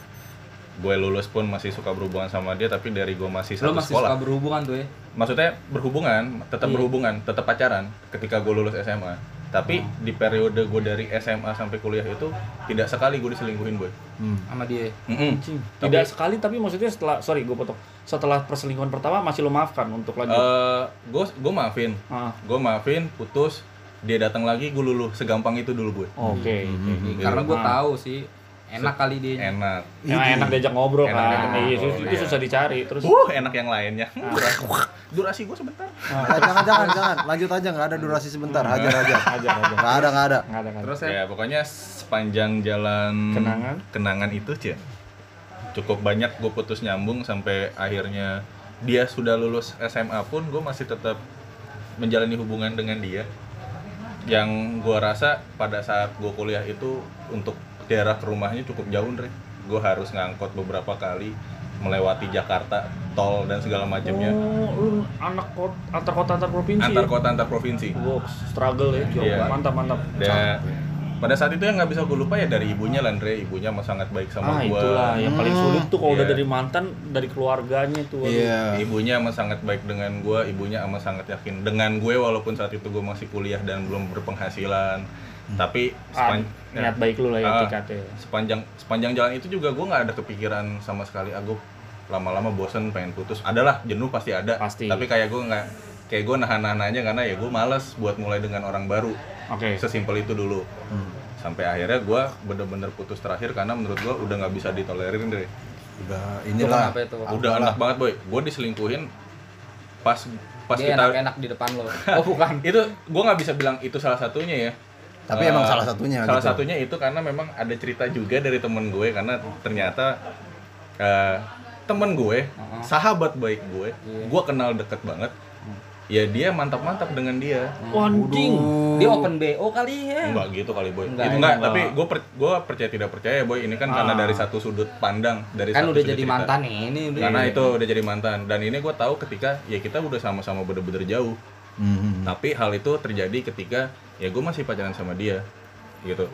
Gue lulus pun masih suka berhubungan sama dia tapi dari gue masih lu satu masih sekolah. suka berhubungan tuh ya Maksudnya berhubungan, tetap Iya. berhubungan, tetap pacaran ketika gue lulus SMA. Tapi di periode gue dari SMA sampai kuliah itu tidak sekali gue diselingkuhin boy. Hmm. sama dia Mm-mm. Tidak Tapi- sekali tapi maksudnya setelah sorry gue potong. Setelah perselingkuhan pertama masih lo maafkan untuk lanjut. Eh, gue gue maafin, Ah, gue maafin, putus, dia datang lagi gue luluh, segampang itu dulu gue. Oke. oke. karena gue Ah. tahu sih enak kali dia enak Emang enak diajak ngobrol Enak kan. diajak Iya, ngobrol, itu, itu iya. susah dicari. Terus uh enak yang lainnya <laughs> durasi gue sebentar. Nah, jangan jangan jangan. Lanjut aja nggak ada durasi sebentar. Hajar aja aja aja. nggak ada nggak ada. Enggak ada terus ya ya pokoknya sepanjang jalan Kenangan? kenangan itu cie cukup banyak gue putus nyambung sampai akhirnya dia sudah lulus SMA pun gue masih tetap menjalani hubungan dengan dia. Yang gue rasa pada saat gue kuliah itu untuk daerah ke rumahnya cukup jauh Andre gue harus ngangkot beberapa kali melewati Jakarta tol dan segala macamnya Oh, lu anak kota antar kota antar provinsi. antar ya? kota antar provinsi Wow, struggle ya. Iya. Mantap, mantap. dan pada saat itu yang nggak bisa gue lupa ya dari ibunya Landre ibunya mah sangat baik sama ah, gue itulah yang paling sulit tuh kalau udah Iya. dari mantan dari keluarganya tuh. iya ibunya amat sangat baik dengan gue ibunya amat sangat yakin dengan gue walaupun saat itu gue masih kuliah dan belum berpenghasilan tapi Ah, sepan- niat baik lu lah ya Ah, tiketnya. sepanjang sepanjang jalan itu juga gue nggak ada kepikiran sama sekali aku lama-lama bosen pengen putus adalah jenuh pasti ada. Pasti. tapi kayak gue nggak kayak gue nahan-nahan aja karena ya gue males buat mulai dengan orang baru. Oke. sesimpel itu dulu. Hmm. sampai akhirnya gue bener-bener putus terakhir karena menurut gue udah nggak bisa ditolerin deh udah itu inilah. Kenapa itu? Udah enak banget boy. Gue diselingkuhin pas pas dia kita enak-enak di depan lo. <laughs> Oh bukan. Itu gue nggak bisa bilang itu salah satunya ya. Tapi Eh, emang salah satunya salah gitu. satunya itu karena memang ada cerita juga dari temen gue karena ternyata eh, temen gue sahabat baik gue Iya. gue kenal deket banget ya dia mantap-mantap dengan dia Wah, anjing. dia open bo kali ya enggak gitu kali boy Enggak, Itu enggak, enggak. tapi gue per, gue percaya tidak percaya boy ini kan karena Ah. dari satu sudut pandang dari kan satu udah sudut jadi cerita. mantan nih ini udah karena itu udah jadi mantan dan ini gue tahu ketika ya kita udah sama-sama bener-bener jauh Hmm. tapi hal itu terjadi ketika ya gue masih pacaran sama dia gitu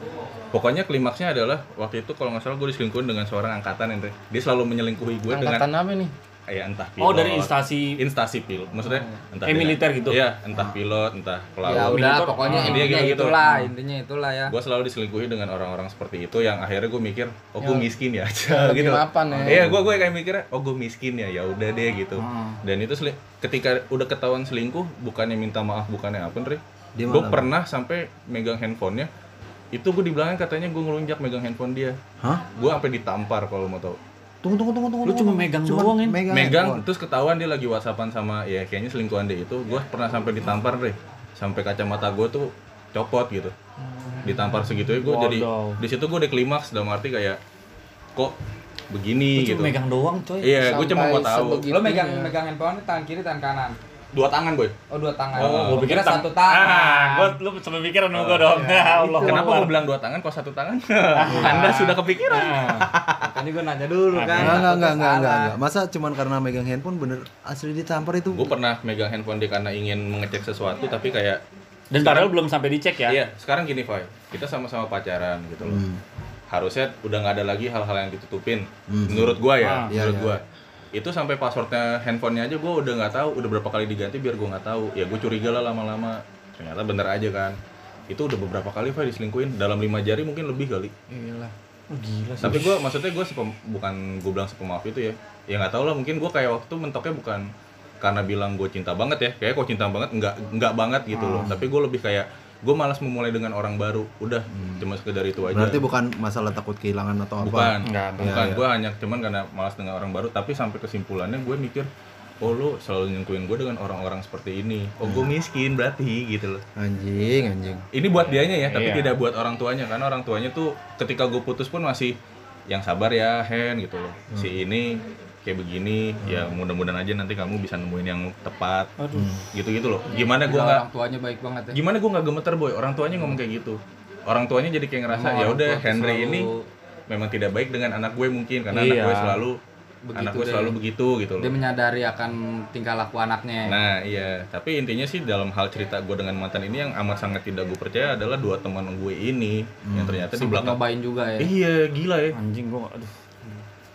pokoknya klimaksnya adalah waktu itu kalau nggak salah gue diselingkuhin dengan seorang angkatan Andre dia selalu menyelingkuhi gue dengan Angkatan apa nih? ya entah pilot Oh, dari instansi instansi pil maksudnya entah dia- militer gitu? iya entah pilot entah ya pelaut udah Militer, pokoknya ah. intinya Intinya gitu. itulah intinya itulah ya gue selalu diselingkuhi dengan orang-orang seperti itu yang akhirnya gue mikir oh gue Ya. miskin ya lebih gitu mapan ya. iya gue gue kayak mikirnya oh gue miskin ya ya udah deh gitu Hmm. dan itu seli- ketika udah ketahuan selingkuh bukannya minta maaf bukannya apa Dia gue pernah sampai megang handphonenya itu gue di belakang katanya gue ngelunjak megang handphone dia. Hah? Gue sampai ditampar kalau mau tahu. Tunggu tunggu tunggu tunggu Lu tunggu. cuma megang Cuman doang, megang, megang handphone. terus ketahuan dia lagi whatsappan sama ya kayaknya selingkuhan dia itu. Gue pernah sampai ditampar deh. Sampai kacamata gue tuh copot gitu. Ditampar segitu ya gue jadi di situ gue udah klimaks dalam arti kayak kok begini? Lu gitu. cuma megang doang, coy. iya gue cuma mau tahu. lo megang megang handphone tangan kiri tangan kanan dua tangan boy oh dua tangan Oh, gua pikir tang- satu tangan Ah, gua lu sampai pikiran sama gua dong. Ya Allah. kenapa gue bilang dua tangan kok satu tangan <laughs> anda sudah kepikiran Ah. makanya gue nanya dulu kan Enggak, enggak, enggak, enggak, enggak, enggak. Masa cuman karena megang handphone bener asli ditampar itu? gue pernah megang handphone dia karena ingin mengecek sesuatu tapi kayak Dan padahal belum sampai dicek ya. iya sekarang gini Fai kita sama-sama pacaran gitu loh Hmm. harusnya udah nggak ada lagi hal-hal yang ditutupin Hmm. menurut gua ya Ah. Iya, menurut iya. Itu sampai passwordnya handphonenya aja gua udah nggak tahu udah berapa kali diganti biar gua nggak tahu. Ya gue curiga lah lama-lama. Ternyata bener aja kan. Itu udah beberapa kali Fai diselingkuhin. Dalam lima jari mungkin lebih kali. Gila. Oh, gila sih. tapi gua maksudnya sepem- bukan gue bilang sepemaaf itu ya. Ya nggak tahu lah mungkin gua kayak waktu itu mentoknya bukan karena bilang gue cinta banget ya. Kayak kok cinta banget nggak nggak banget gitu loh. Hmm. tapi gue lebih kayak gue malas memulai dengan orang baru udah cuma sekedar itu aja Hmm. Berarti bukan masalah takut kehilangan atau apa? bukan Enggak, bukan Iya, iya. gue hanya cuman karena malas dengan orang baru tapi sampai kesimpulannya gue mikir oh lo selalu nyengkuin gue dengan orang-orang seperti ini oh gue Hmm. miskin berarti gitu loh Anjing, anjing. ini buat dianya ya tapi Iya. tidak buat orang tuanya karena orang tuanya tuh ketika gue putus pun masih yang sabar ya Hen gitu loh Hmm. si ini kayak begini ya mudah-mudahan aja nanti kamu bisa nemuin yang tepat. Aduh. gitu-gitu loh. Gimana gue nggak orang tuanya baik banget ya. gimana gue nggak gemeter boy? Orang tuanya ngomong kayak gitu. Orang tuanya jadi kayak ngerasa ya udah Henry selalu ini memang tidak baik dengan anak gue mungkin karena Iya. anak gue selalu Begitu anak gue deh. selalu begitu gitu loh. Dia menyadari akan tingkah laku anaknya. Nah iya. Tapi intinya sih dalam hal cerita gue dengan mantan ini yang amat sangat tidak gue percaya adalah dua teman gue ini yang ternyata di Sempet belakang nyobain juga ya. Iya gila ya. Anjing gua aduh.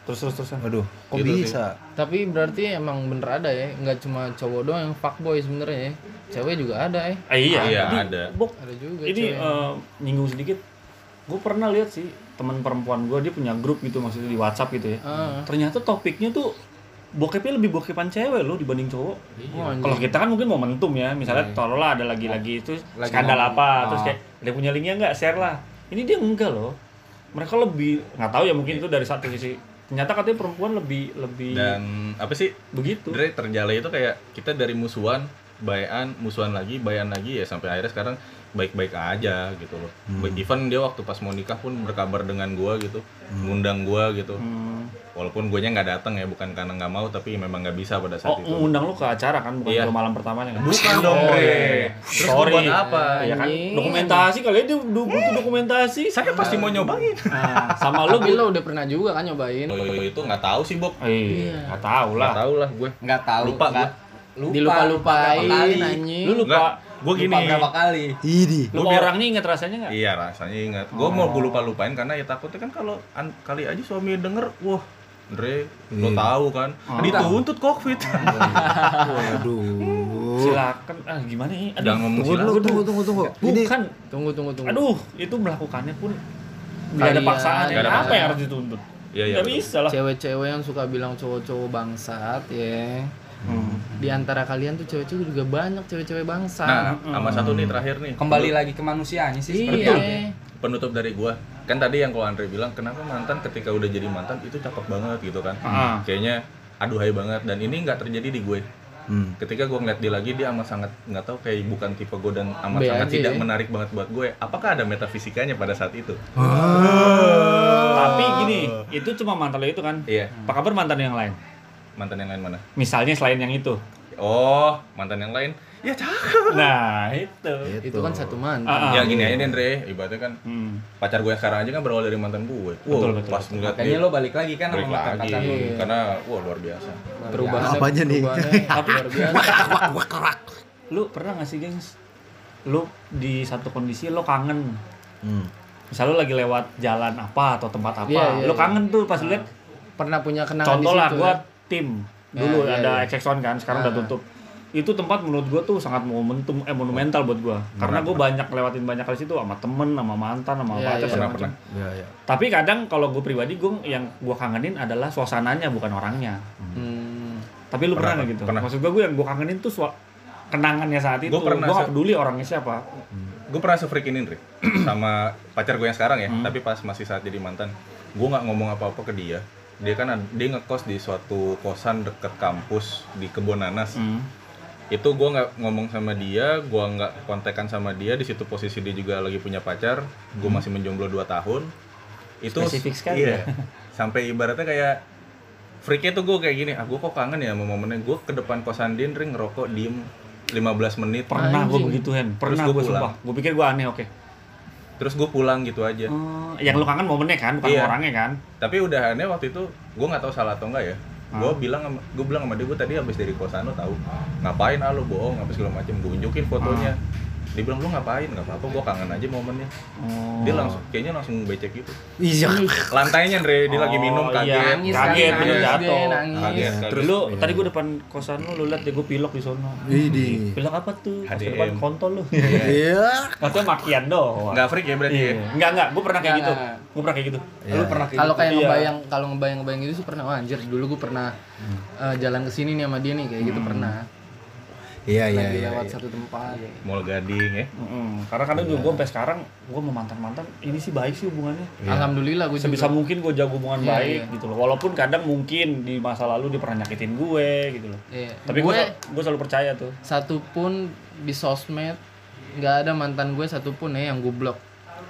Terus terus terus. Waduh, kok Gitu sih. bisa? Tapi berarti emang bener ada ya, nggak cuma cowok doang yang fuckboy sebenarnya ya. Cewek juga ada ya. Ah, iya, Iya, Jadi, ada. Bok, Ada juga ini cewek. eh, nyinggung sedikit. Gue pernah lihat sih teman perempuan gue dia punya grup gitu maksudnya di WhatsApp gitu ya. Ah. Ternyata topiknya tuh bokepnya lebih bokepan cewek loh dibanding cowok. Oh, anjing. Kalau kita kan mungkin momentum ya, misalnya taruhlah ada lagi-lagi itu Lagi skandal ngomong. apa, Ah. terus kayak dia punya linknya nggak share lah. Ini dia enggak loh. mereka lebih nggak tahu ya mungkin itu dari satu sisi ternyata katanya perempuan lebih lebih dan apa sih? begitu. Dre terjalai itu kayak kita dari musuhan bayan musuhan lagi bayan lagi ya sampai akhirnya sekarang baik-baik aja gitu loh even dia waktu pas mau nikah pun berkabar dengan gua gitu ngundang gua gitu Hmm. walaupun guanya nggak datang ya bukan karena nggak mau tapi memang nggak bisa pada saat Oh, itu ngundang lu ke acara kan, bukan Iya. ke malam pertamanya kan? bukan dong Oh, iya, iya. terus Sorry. buat apa Iya kan? Dokumentasi kali dia du- butuh dokumentasi. saya pasti mau nyobain Nah, sama lu Tapi lo udah pernah juga kan nyobain? Oh, itu nggak tahu sih Bob Iya, nggak tahu lah. nggak tahu lah gue nggak tahu Lupa nggak lupa Dilupa-lupain berapa kali anjing. Lu lupa, gue gini lupa berapa kali Ini. lupa Gua biar- orangnya inget rasanya nggak? Iya rasanya ingat. Gue mau gue lupa lupain karena ya takutnya kan kalau an- kali aja suami denger, wah Dre, lo Iya. tahu kan, Oh. dituntut covid. <laughs> Waduh. Silakan. Ah, gimana nih? Aduh. Jangan ngomong Tunggu silakan. tunggu, tunggu, tunggu. Ini Bukan. Tunggu tunggu tunggu. Aduh, itu melakukannya pun nggak ada paksaan. Ada Apa paksaan. yang harus dituntut? Iya iya. Nggak betul. bisa lah. Cewek-cewek yang suka bilang cowok-cowok bangsat ya. Hmm. Di antara kalian tuh cewek-cewek juga banyak cewek-cewek bangsat. Nah, sama satu nih terakhir nih. kembali lagi ke manusianya sih seperti iya. Penutup dari gua. Kan tadi yang kalau Andre bilang, kenapa mantan ketika udah jadi mantan itu cakep banget gitu kan? Ah. Kayaknya aduhai banget dan ini nggak terjadi di gue. Hmm. Ketika gue ngeliat dia lagi dia amat sangat nggak tahu kayak bukan tipe gue dan amat B sangat aja tidak menarik banget buat gue. Apakah ada metafisikanya pada saat itu? Tapi gini, itu cuma mantan lo itu kan. Iya. Apa kabar mantan yang lain? Mantan yang lain mana? Misalnya selain yang itu. Oh, mantan yang lain? Ya cakep. Nah, itu. Itu kan satu mantan. Ah, ah. ya gini aja deh, Andre. Ibaratnya kan Hmm. pacar gue yang sekarang aja kan berawal dari mantan gue. Wow, Betul, betul, pas ngeliat makanya dia lo balik lagi kan balik sama mantan lagi. lo Karena wah luar biasa. Perubahannya Apanya nih? perubahannya luar biasa. Lu pernah gak sih, gengs? Lu di satu kondisi lo kangen. Hmm. Misal lu lagi lewat jalan apa atau tempat apa, Iya, iya, lu iya. kangen tuh pas lihat Pernah punya kenangan contoh di lah gua ya? Tim Ya, dulu iya, ada iya. XX1 kan sekarang udah Ah. tutup itu tempat menurut gua tuh sangat momentum eh monumental buat gua karena gua banyak lewatin banyak kali situ sama temen sama mantan sama Iya, pacar iya. segala macam. Ya, ya. tapi kadang kalau gue pribadi gue yang gua kangenin adalah suasananya bukan orangnya Hmm. tapi lu pernah nggak gitu pernah. maksud gua gue yang gua kangenin tuh sua- kenangannya saat itu nggak se- peduli orangnya siapa Gue pernah se-freak ini, Andre. <clears throat> sama pacar gue yang sekarang ya, Hmm. tapi pas masih saat jadi mantan, gue nggak ngomong apa-apa ke dia. Dia kan dia ngekos di suatu kosan deket kampus di Kebon Nanas. Hmm. Itu gue nggak ngomong sama dia, gue nggak kontekan sama dia. Di situ posisi dia juga lagi punya pacar, gue masih menjomblo 2 tahun. Itu Hmm. Spesifik sekali iya. ya. <laughs> Sampai ibaratnya kayak freaknya tuh gue kayak gini, ah gue kok kangen ya sama momennya gue ke depan kosan dia ring ngerokok diem 15 menit pernah gue begitu Hen pernah gue sumpah gue pikir gue aneh oke terus gue pulang gitu aja. Hmm, yang lu kangen momennya kan bukan Iya. orangnya kan? Tapi udahannya waktu itu gue nggak tahu salah atau enggak ya. Gue bilang sama gue bilang sama dia gue tadi habis dari kosan lo tahu. Ngapain ah lo bohong apa segala macem. Gue unjukin fotonya dia bilang lu ngapain nggak apa-apa gue kangen aja momennya oh. dia langsung kayaknya langsung becek gitu Iya. lantainya Andre dia lagi minum Oh, kaget iya. Nangis, Kaget, nangis, bener jatuh. nangis. kaget Terus terus lu tadi gue depan kosan lu, lu liat deh gue pilok di sono. Ini. Pilok apa tuh? Pas HDM. depan kontol lu. Iya. Katanya makian doang. nggak freak ya berarti Iya. ya Enggak enggak, gue pernah kayak Nggak, gitu. nggak. Gue pernah kayak gitu. lu pernah kayak Kalau gitu? kayak Iya. ngebayang kalau ngebayang-ngebayang gitu sih pernah oh, anjir dulu gue pernah eh, jalan ke sini nih sama dia nih kayak gitu pernah. Iya, iya, iya. lewat iya. satu tempat. mall gading ya Mm-mm. Karena kadang juga gue sampai sekarang gue sama mantan-mantan ini sih baik sih hubungannya. Alhamdulillah gue Sebisa juga. mungkin gue jaga hubungan Iya, baik iya. gitu loh. Walaupun kadang mungkin di masa lalu dia pernah nyakitin gue gitu loh. Iya. Tapi gue gue selalu percaya tuh. satu pun di sosmed nggak ada mantan gue satupun ya yang gue blok.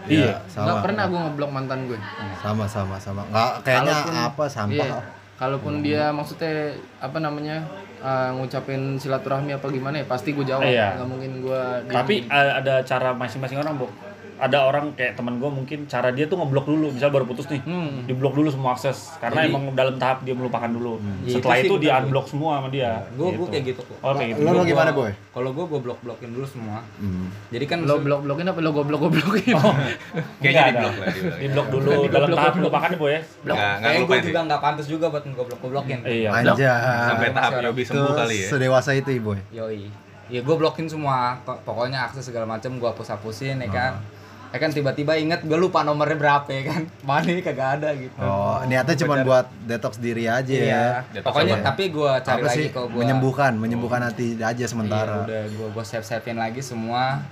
Iya, Nggak sama. pernah gue ngeblok mantan gue. Sama, sama, sama. Nggak, kayaknya Kalaupun- apa sampah. Iya. Kalaupun dia maksudnya apa namanya eh, ngucapin silaturahmi apa gimana ya pasti gue jawab. Iya. Nggak mungkin gue. Tapi ada cara masing-masing orang, Bu. Ada orang kayak teman gue mungkin cara dia tuh ngeblok dulu, misal baru putus nih. Hmm. Diblok dulu semua akses karena Jadi- emang dalam tahap dia melupakan dulu. Iya, Setelah itu itu, dia benar, unblock semua sama dia. gue Gitu. gue kayak gitu kok Oh, kayak gitu. Lo, lo Gua- gimana, gua- Boy? kalau gue gue blok blokin dulu semua Hmm. jadi kan Lo blok blokin apa lo goblok goblokin? <laughs> kayaknya Enggak di blok ada. lah. Di blok dulu dalam tahap melupakan ya, Bu ya. Nggak- nggak kayak gue juga nggak pantas juga buat goblokin Iya. Anjay. sampai tahap Yobi sembuh kali ya sedewasa itu, Boy. yoi ya gue blokin semua Kok- pokoknya akses segala macam gue hapus hapusin ya kan ya kan tiba-tiba inget gue lupa nomornya berapa ya kan <laughs> mana ini kagak ada gitu Oh, niatnya cuma buat detox diri aja ya. iya Detox pokoknya apa? tapi gue cari Apa lagi sih? kok gue Menyembuhkan, menyembuhkan hati aja sementara. Iya, udah gue gue save savein lagi semua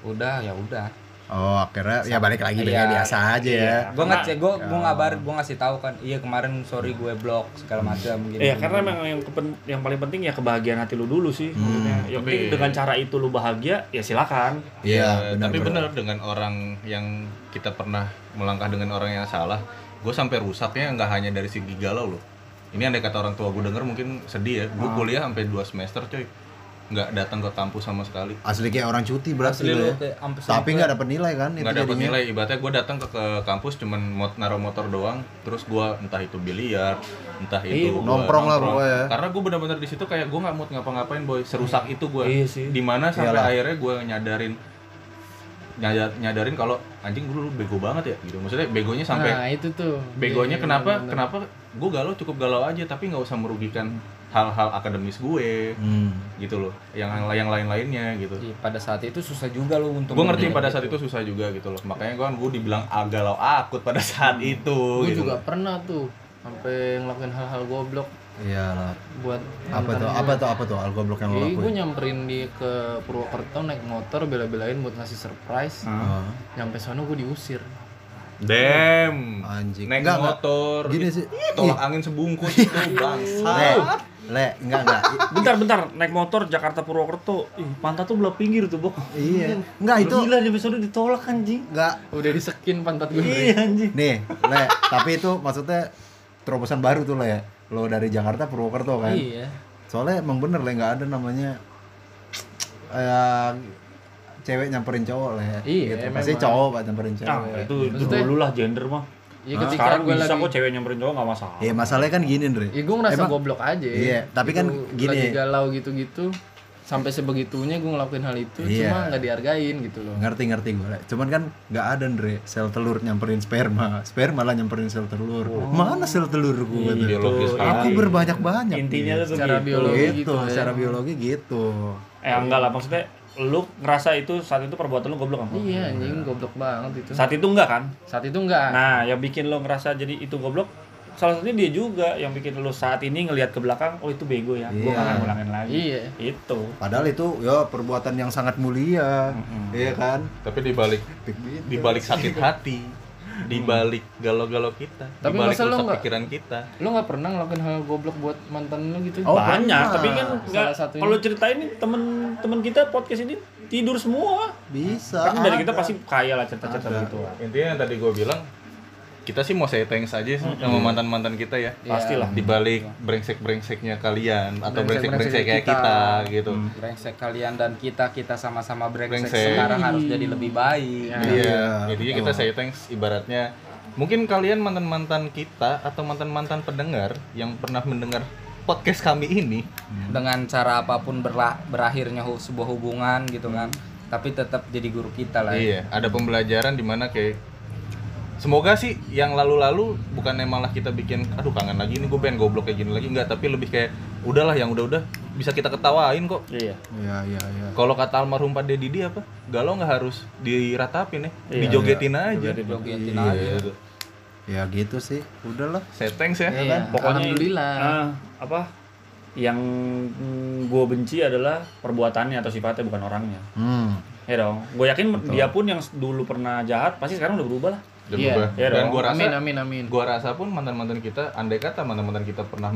udah ya udah Oh, akhirnya ya balik lagi Iya. kayak biasa aja ya. gue ngecek gue gue ngabar gue ngasih tahu kan iya kemarin sorry gue blok segala macam gini Iya, karena memang yang kepen- yang paling penting ya kebahagiaan hati lu dulu sih. maksudnya. Yang penting Tapi- dengan cara itu lu bahagia, ya silakan. Iya, benar. tapi benar. benar dengan orang yang kita pernah melangkah dengan orang yang salah, gue sampai rusaknya nggak hanya dari segi galau loh. Ini andai kata orang tua gue denger mungkin sedih ya. Gue kuliah sampai 2 semester coy, nggak datang ke kampus sama sekali. Asli kayak orang cuti berarti Asli lu lu ya. kayak Tapi nggak dapat nilai kan nggak dapat jadinya. nilai ibaratnya gue datang ke, ke kampus cuman mot naruh motor doang terus gue entah itu biliar entah itu Iya, gua nongkrong lah pokoknya. karena gue benar-benar di situ kayak gue nggak mau ngapa-ngapain boy serusak itu gue Iya sih. di mana sampai Iyalah. akhirnya gue nyadarin nyadar, nyadarin kalau anjing gue dulu bego banget ya gitu maksudnya begonya sampai nah itu tuh begonya Iya, kenapa bener-bener. kenapa gue galau cukup galau aja tapi nggak usah merugikan hal-hal akademis gue Hmm. gitu loh yang yang lain-lainnya gitu Iya, pada saat itu susah juga lu untuk gue ngerti pada saat itu susah juga gitu loh makanya kan gue dibilang ah, galau akut pada saat itu gue gitu juga loh. pernah tuh sampai ngelakuin hal-hal goblok Iyalah. buat Apa tuh? Apa tuh? Apa tuh algoblok yang lo Jadi gue lakuin? nyamperin di ke Purwokerto naik motor bela-belain buat ngasih surprise. Oh, Nyampe sono gue diusir. Damn. Anjing. Naik enggak. motor. Gini sih. Tolak angin sebungkus <laughs> itu bangsa. Le, le, enggak enggak. Bentar, bentar, naik motor Jakarta Purwokerto. Ih, pantat tuh belah pinggir tuh, Bok. Iya. Enggak itu Gila, di episode ditolak anjing. enggak. Udah disekin pantat gue. Iya anjing. Nih, le, tapi itu maksudnya terobosan baru tuh le ya. Lo dari Jakarta Purwokerto kan. Iya. Soalnya emang bener le nggak ada namanya eh cewek nyamperin cowok lah ya. Iya, gitu. Pasti cowok pak nyamperin cewek. itu, itu Maksudnya- dulu lah gender mah. Iya Nah, ketika sekarang gue bisa lagi kok cewek nyamperin cowok nggak masalah. Iya, masalahnya kan gini, Andre. Ya gue ngerasa Emang- goblok aja. Iya, tapi kan Gitu, gini. Lagi galau gitu-gitu. Sampai sebegitunya gue ngelakuin hal itu Iya. cuma nggak dihargain gitu loh. ngerti ngerti gue cuman kan nggak ada Andre sel telur nyamperin sperma sperma lah nyamperin sel telur mana sel telur gue Biologis aku Iya. berbanyak banyak Intinya tuh Secara begitu. biologi gitu, gitu ya. secara biologi gitu Eh enggak lah, maksudnya lu ngerasa itu saat itu perbuatan lu goblok apa? Iya anjing goblok banget itu. Saat itu enggak kan? Saat itu enggak. Nah, yang bikin lo ngerasa jadi itu goblok salah satunya dia juga yang bikin lo saat ini ngelihat ke belakang, oh itu bego ya, gua Iya. nggak akan ngulangin lagi. Iya. Itu. padahal itu ya perbuatan yang sangat mulia iya kan Tapi dibalik dibalik sakit hati, dibalik galau-galau kita, Tapi masa lu rusak nggak- pikiran kita. Lu nggak pernah ngelakuin hal goblok buat mantan lu gitu? Oh, Banyak, pernah. tapi kan satunya. kalau ceritain nih temen-temen kita podcast ini tidur semua. bisa Kan dari kita pasti kaya lah cerita-cerita gitu. Intinya yang tadi gue bilang, kita sih mau say thanks aja sih sama mantan-mantan kita ya. Iya. Pastilah. Dibalik brengsek-brengseknya kalian atau Brengsek-brengsek kayak kita. kita gitu. brengsek kalian dan kita kita sama-sama brengsek, Brengsek. sekarang harus jadi lebih baik Iya. Intinya kita say thanks ibaratnya mungkin kalian mantan-mantan kita atau mantan-mantan pendengar yang pernah mendengar podcast kami ini dengan cara apa pun berla- berakhirnya hu- sebuah hubungan gitu kan tapi tetap jadi guru kita lah ya. Iya, ada pembelajaran di mana kayak semoga sih yang lalu-lalu bukan malah kita bikin aduh kangen lagi ini gue pengen goblok kayak gini lagi enggak tapi lebih kayak udahlah yang udah-udah bisa kita ketawain kok Iya. iya iya iya kalau kata almarhum Pak Deddy dia apa galau nggak harus diratapin ya Iya, dijogetin aja Jogetin Iya, aja gitu. ya gitu sih udahlah Say thanks ya Iya. Pokoknya Alhamdulillah. ah, apa? Yang gue benci adalah perbuatannya atau sifatnya bukan orangnya. hmm Ya dong. Gue yakin dia pun yang dulu pernah jahat pasti sekarang udah berubah lah. Udah Iya. berubah. Iya dan gua rasa Amin amin amin. gua rasa pun mantan-mantan kita andai kata mantan-mantan kita pernah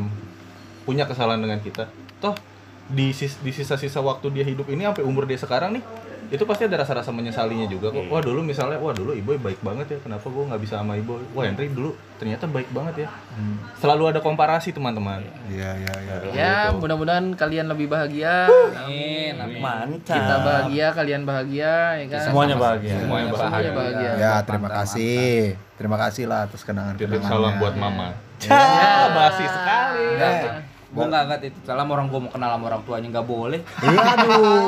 punya kesalahan dengan kita toh di sis- di sisa-sisa waktu dia hidup ini sampai umur dia sekarang nih itu pasti ada rasa-rasa menyesalinya juga kok. Wah dulu misalnya, wah dulu ibu baik banget ya, kenapa gua nggak bisa sama ibu? Wah Henry dulu ternyata baik banget ya. Selalu ada komparasi teman-teman. iya iya iya Ya mudah-mudahan kalian lebih bahagia. amin amin Mantap. Kita bahagia, kalian bahagia, ya kan? Semuanya bahagia. Semuanya bahagia. Semuanya bahagia. ya terima kasih terima kasih lah atas kenangan Titip kenangannya salam buat mama. Cah, basi sekali. Enggak, gue nggak nggak itu salam orang gue mau kenal sama orang tuanya nggak boleh iya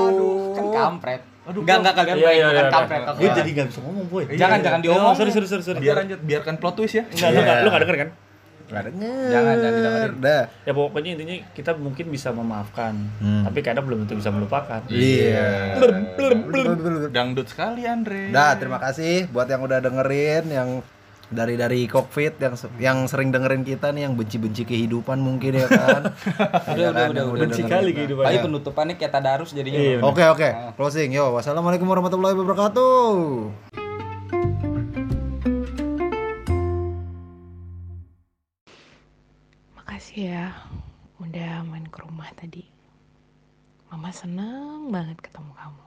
aduh kan kampret enggak enggak kalian Iya, main iya, bukan iya. kampret Gue jadi gak bisa ngomong, boy. jangan jangan diomong sorry, sorry, sorry, sorry. Biar lanjut, biarkan plot twist ya. Enggak, lu gak, lu gak denger kan? nggak denger Jangan, jangan didengerin. dah Ya pokoknya intinya kita mungkin bisa memaafkan, Hmm. tapi kadang belum tentu bisa melupakan. iya Dangdut sekali Andre. Dah, terima kasih buat yang udah dengerin, yang dari dari COVID yang yang sering dengerin kita nih yang benci-benci kehidupan mungkin ya kan. <laughs> Udah, Ya udah, kan, udah, udah. Benci kali kehidupan. Tapi penutupannya kayak tadarus jadinya. Iya. Oke oke, closing yo. Wassalamualaikum warahmatullahi wabarakatuh. Makasih ya udah main ke rumah tadi. Mama seneng banget ketemu kamu.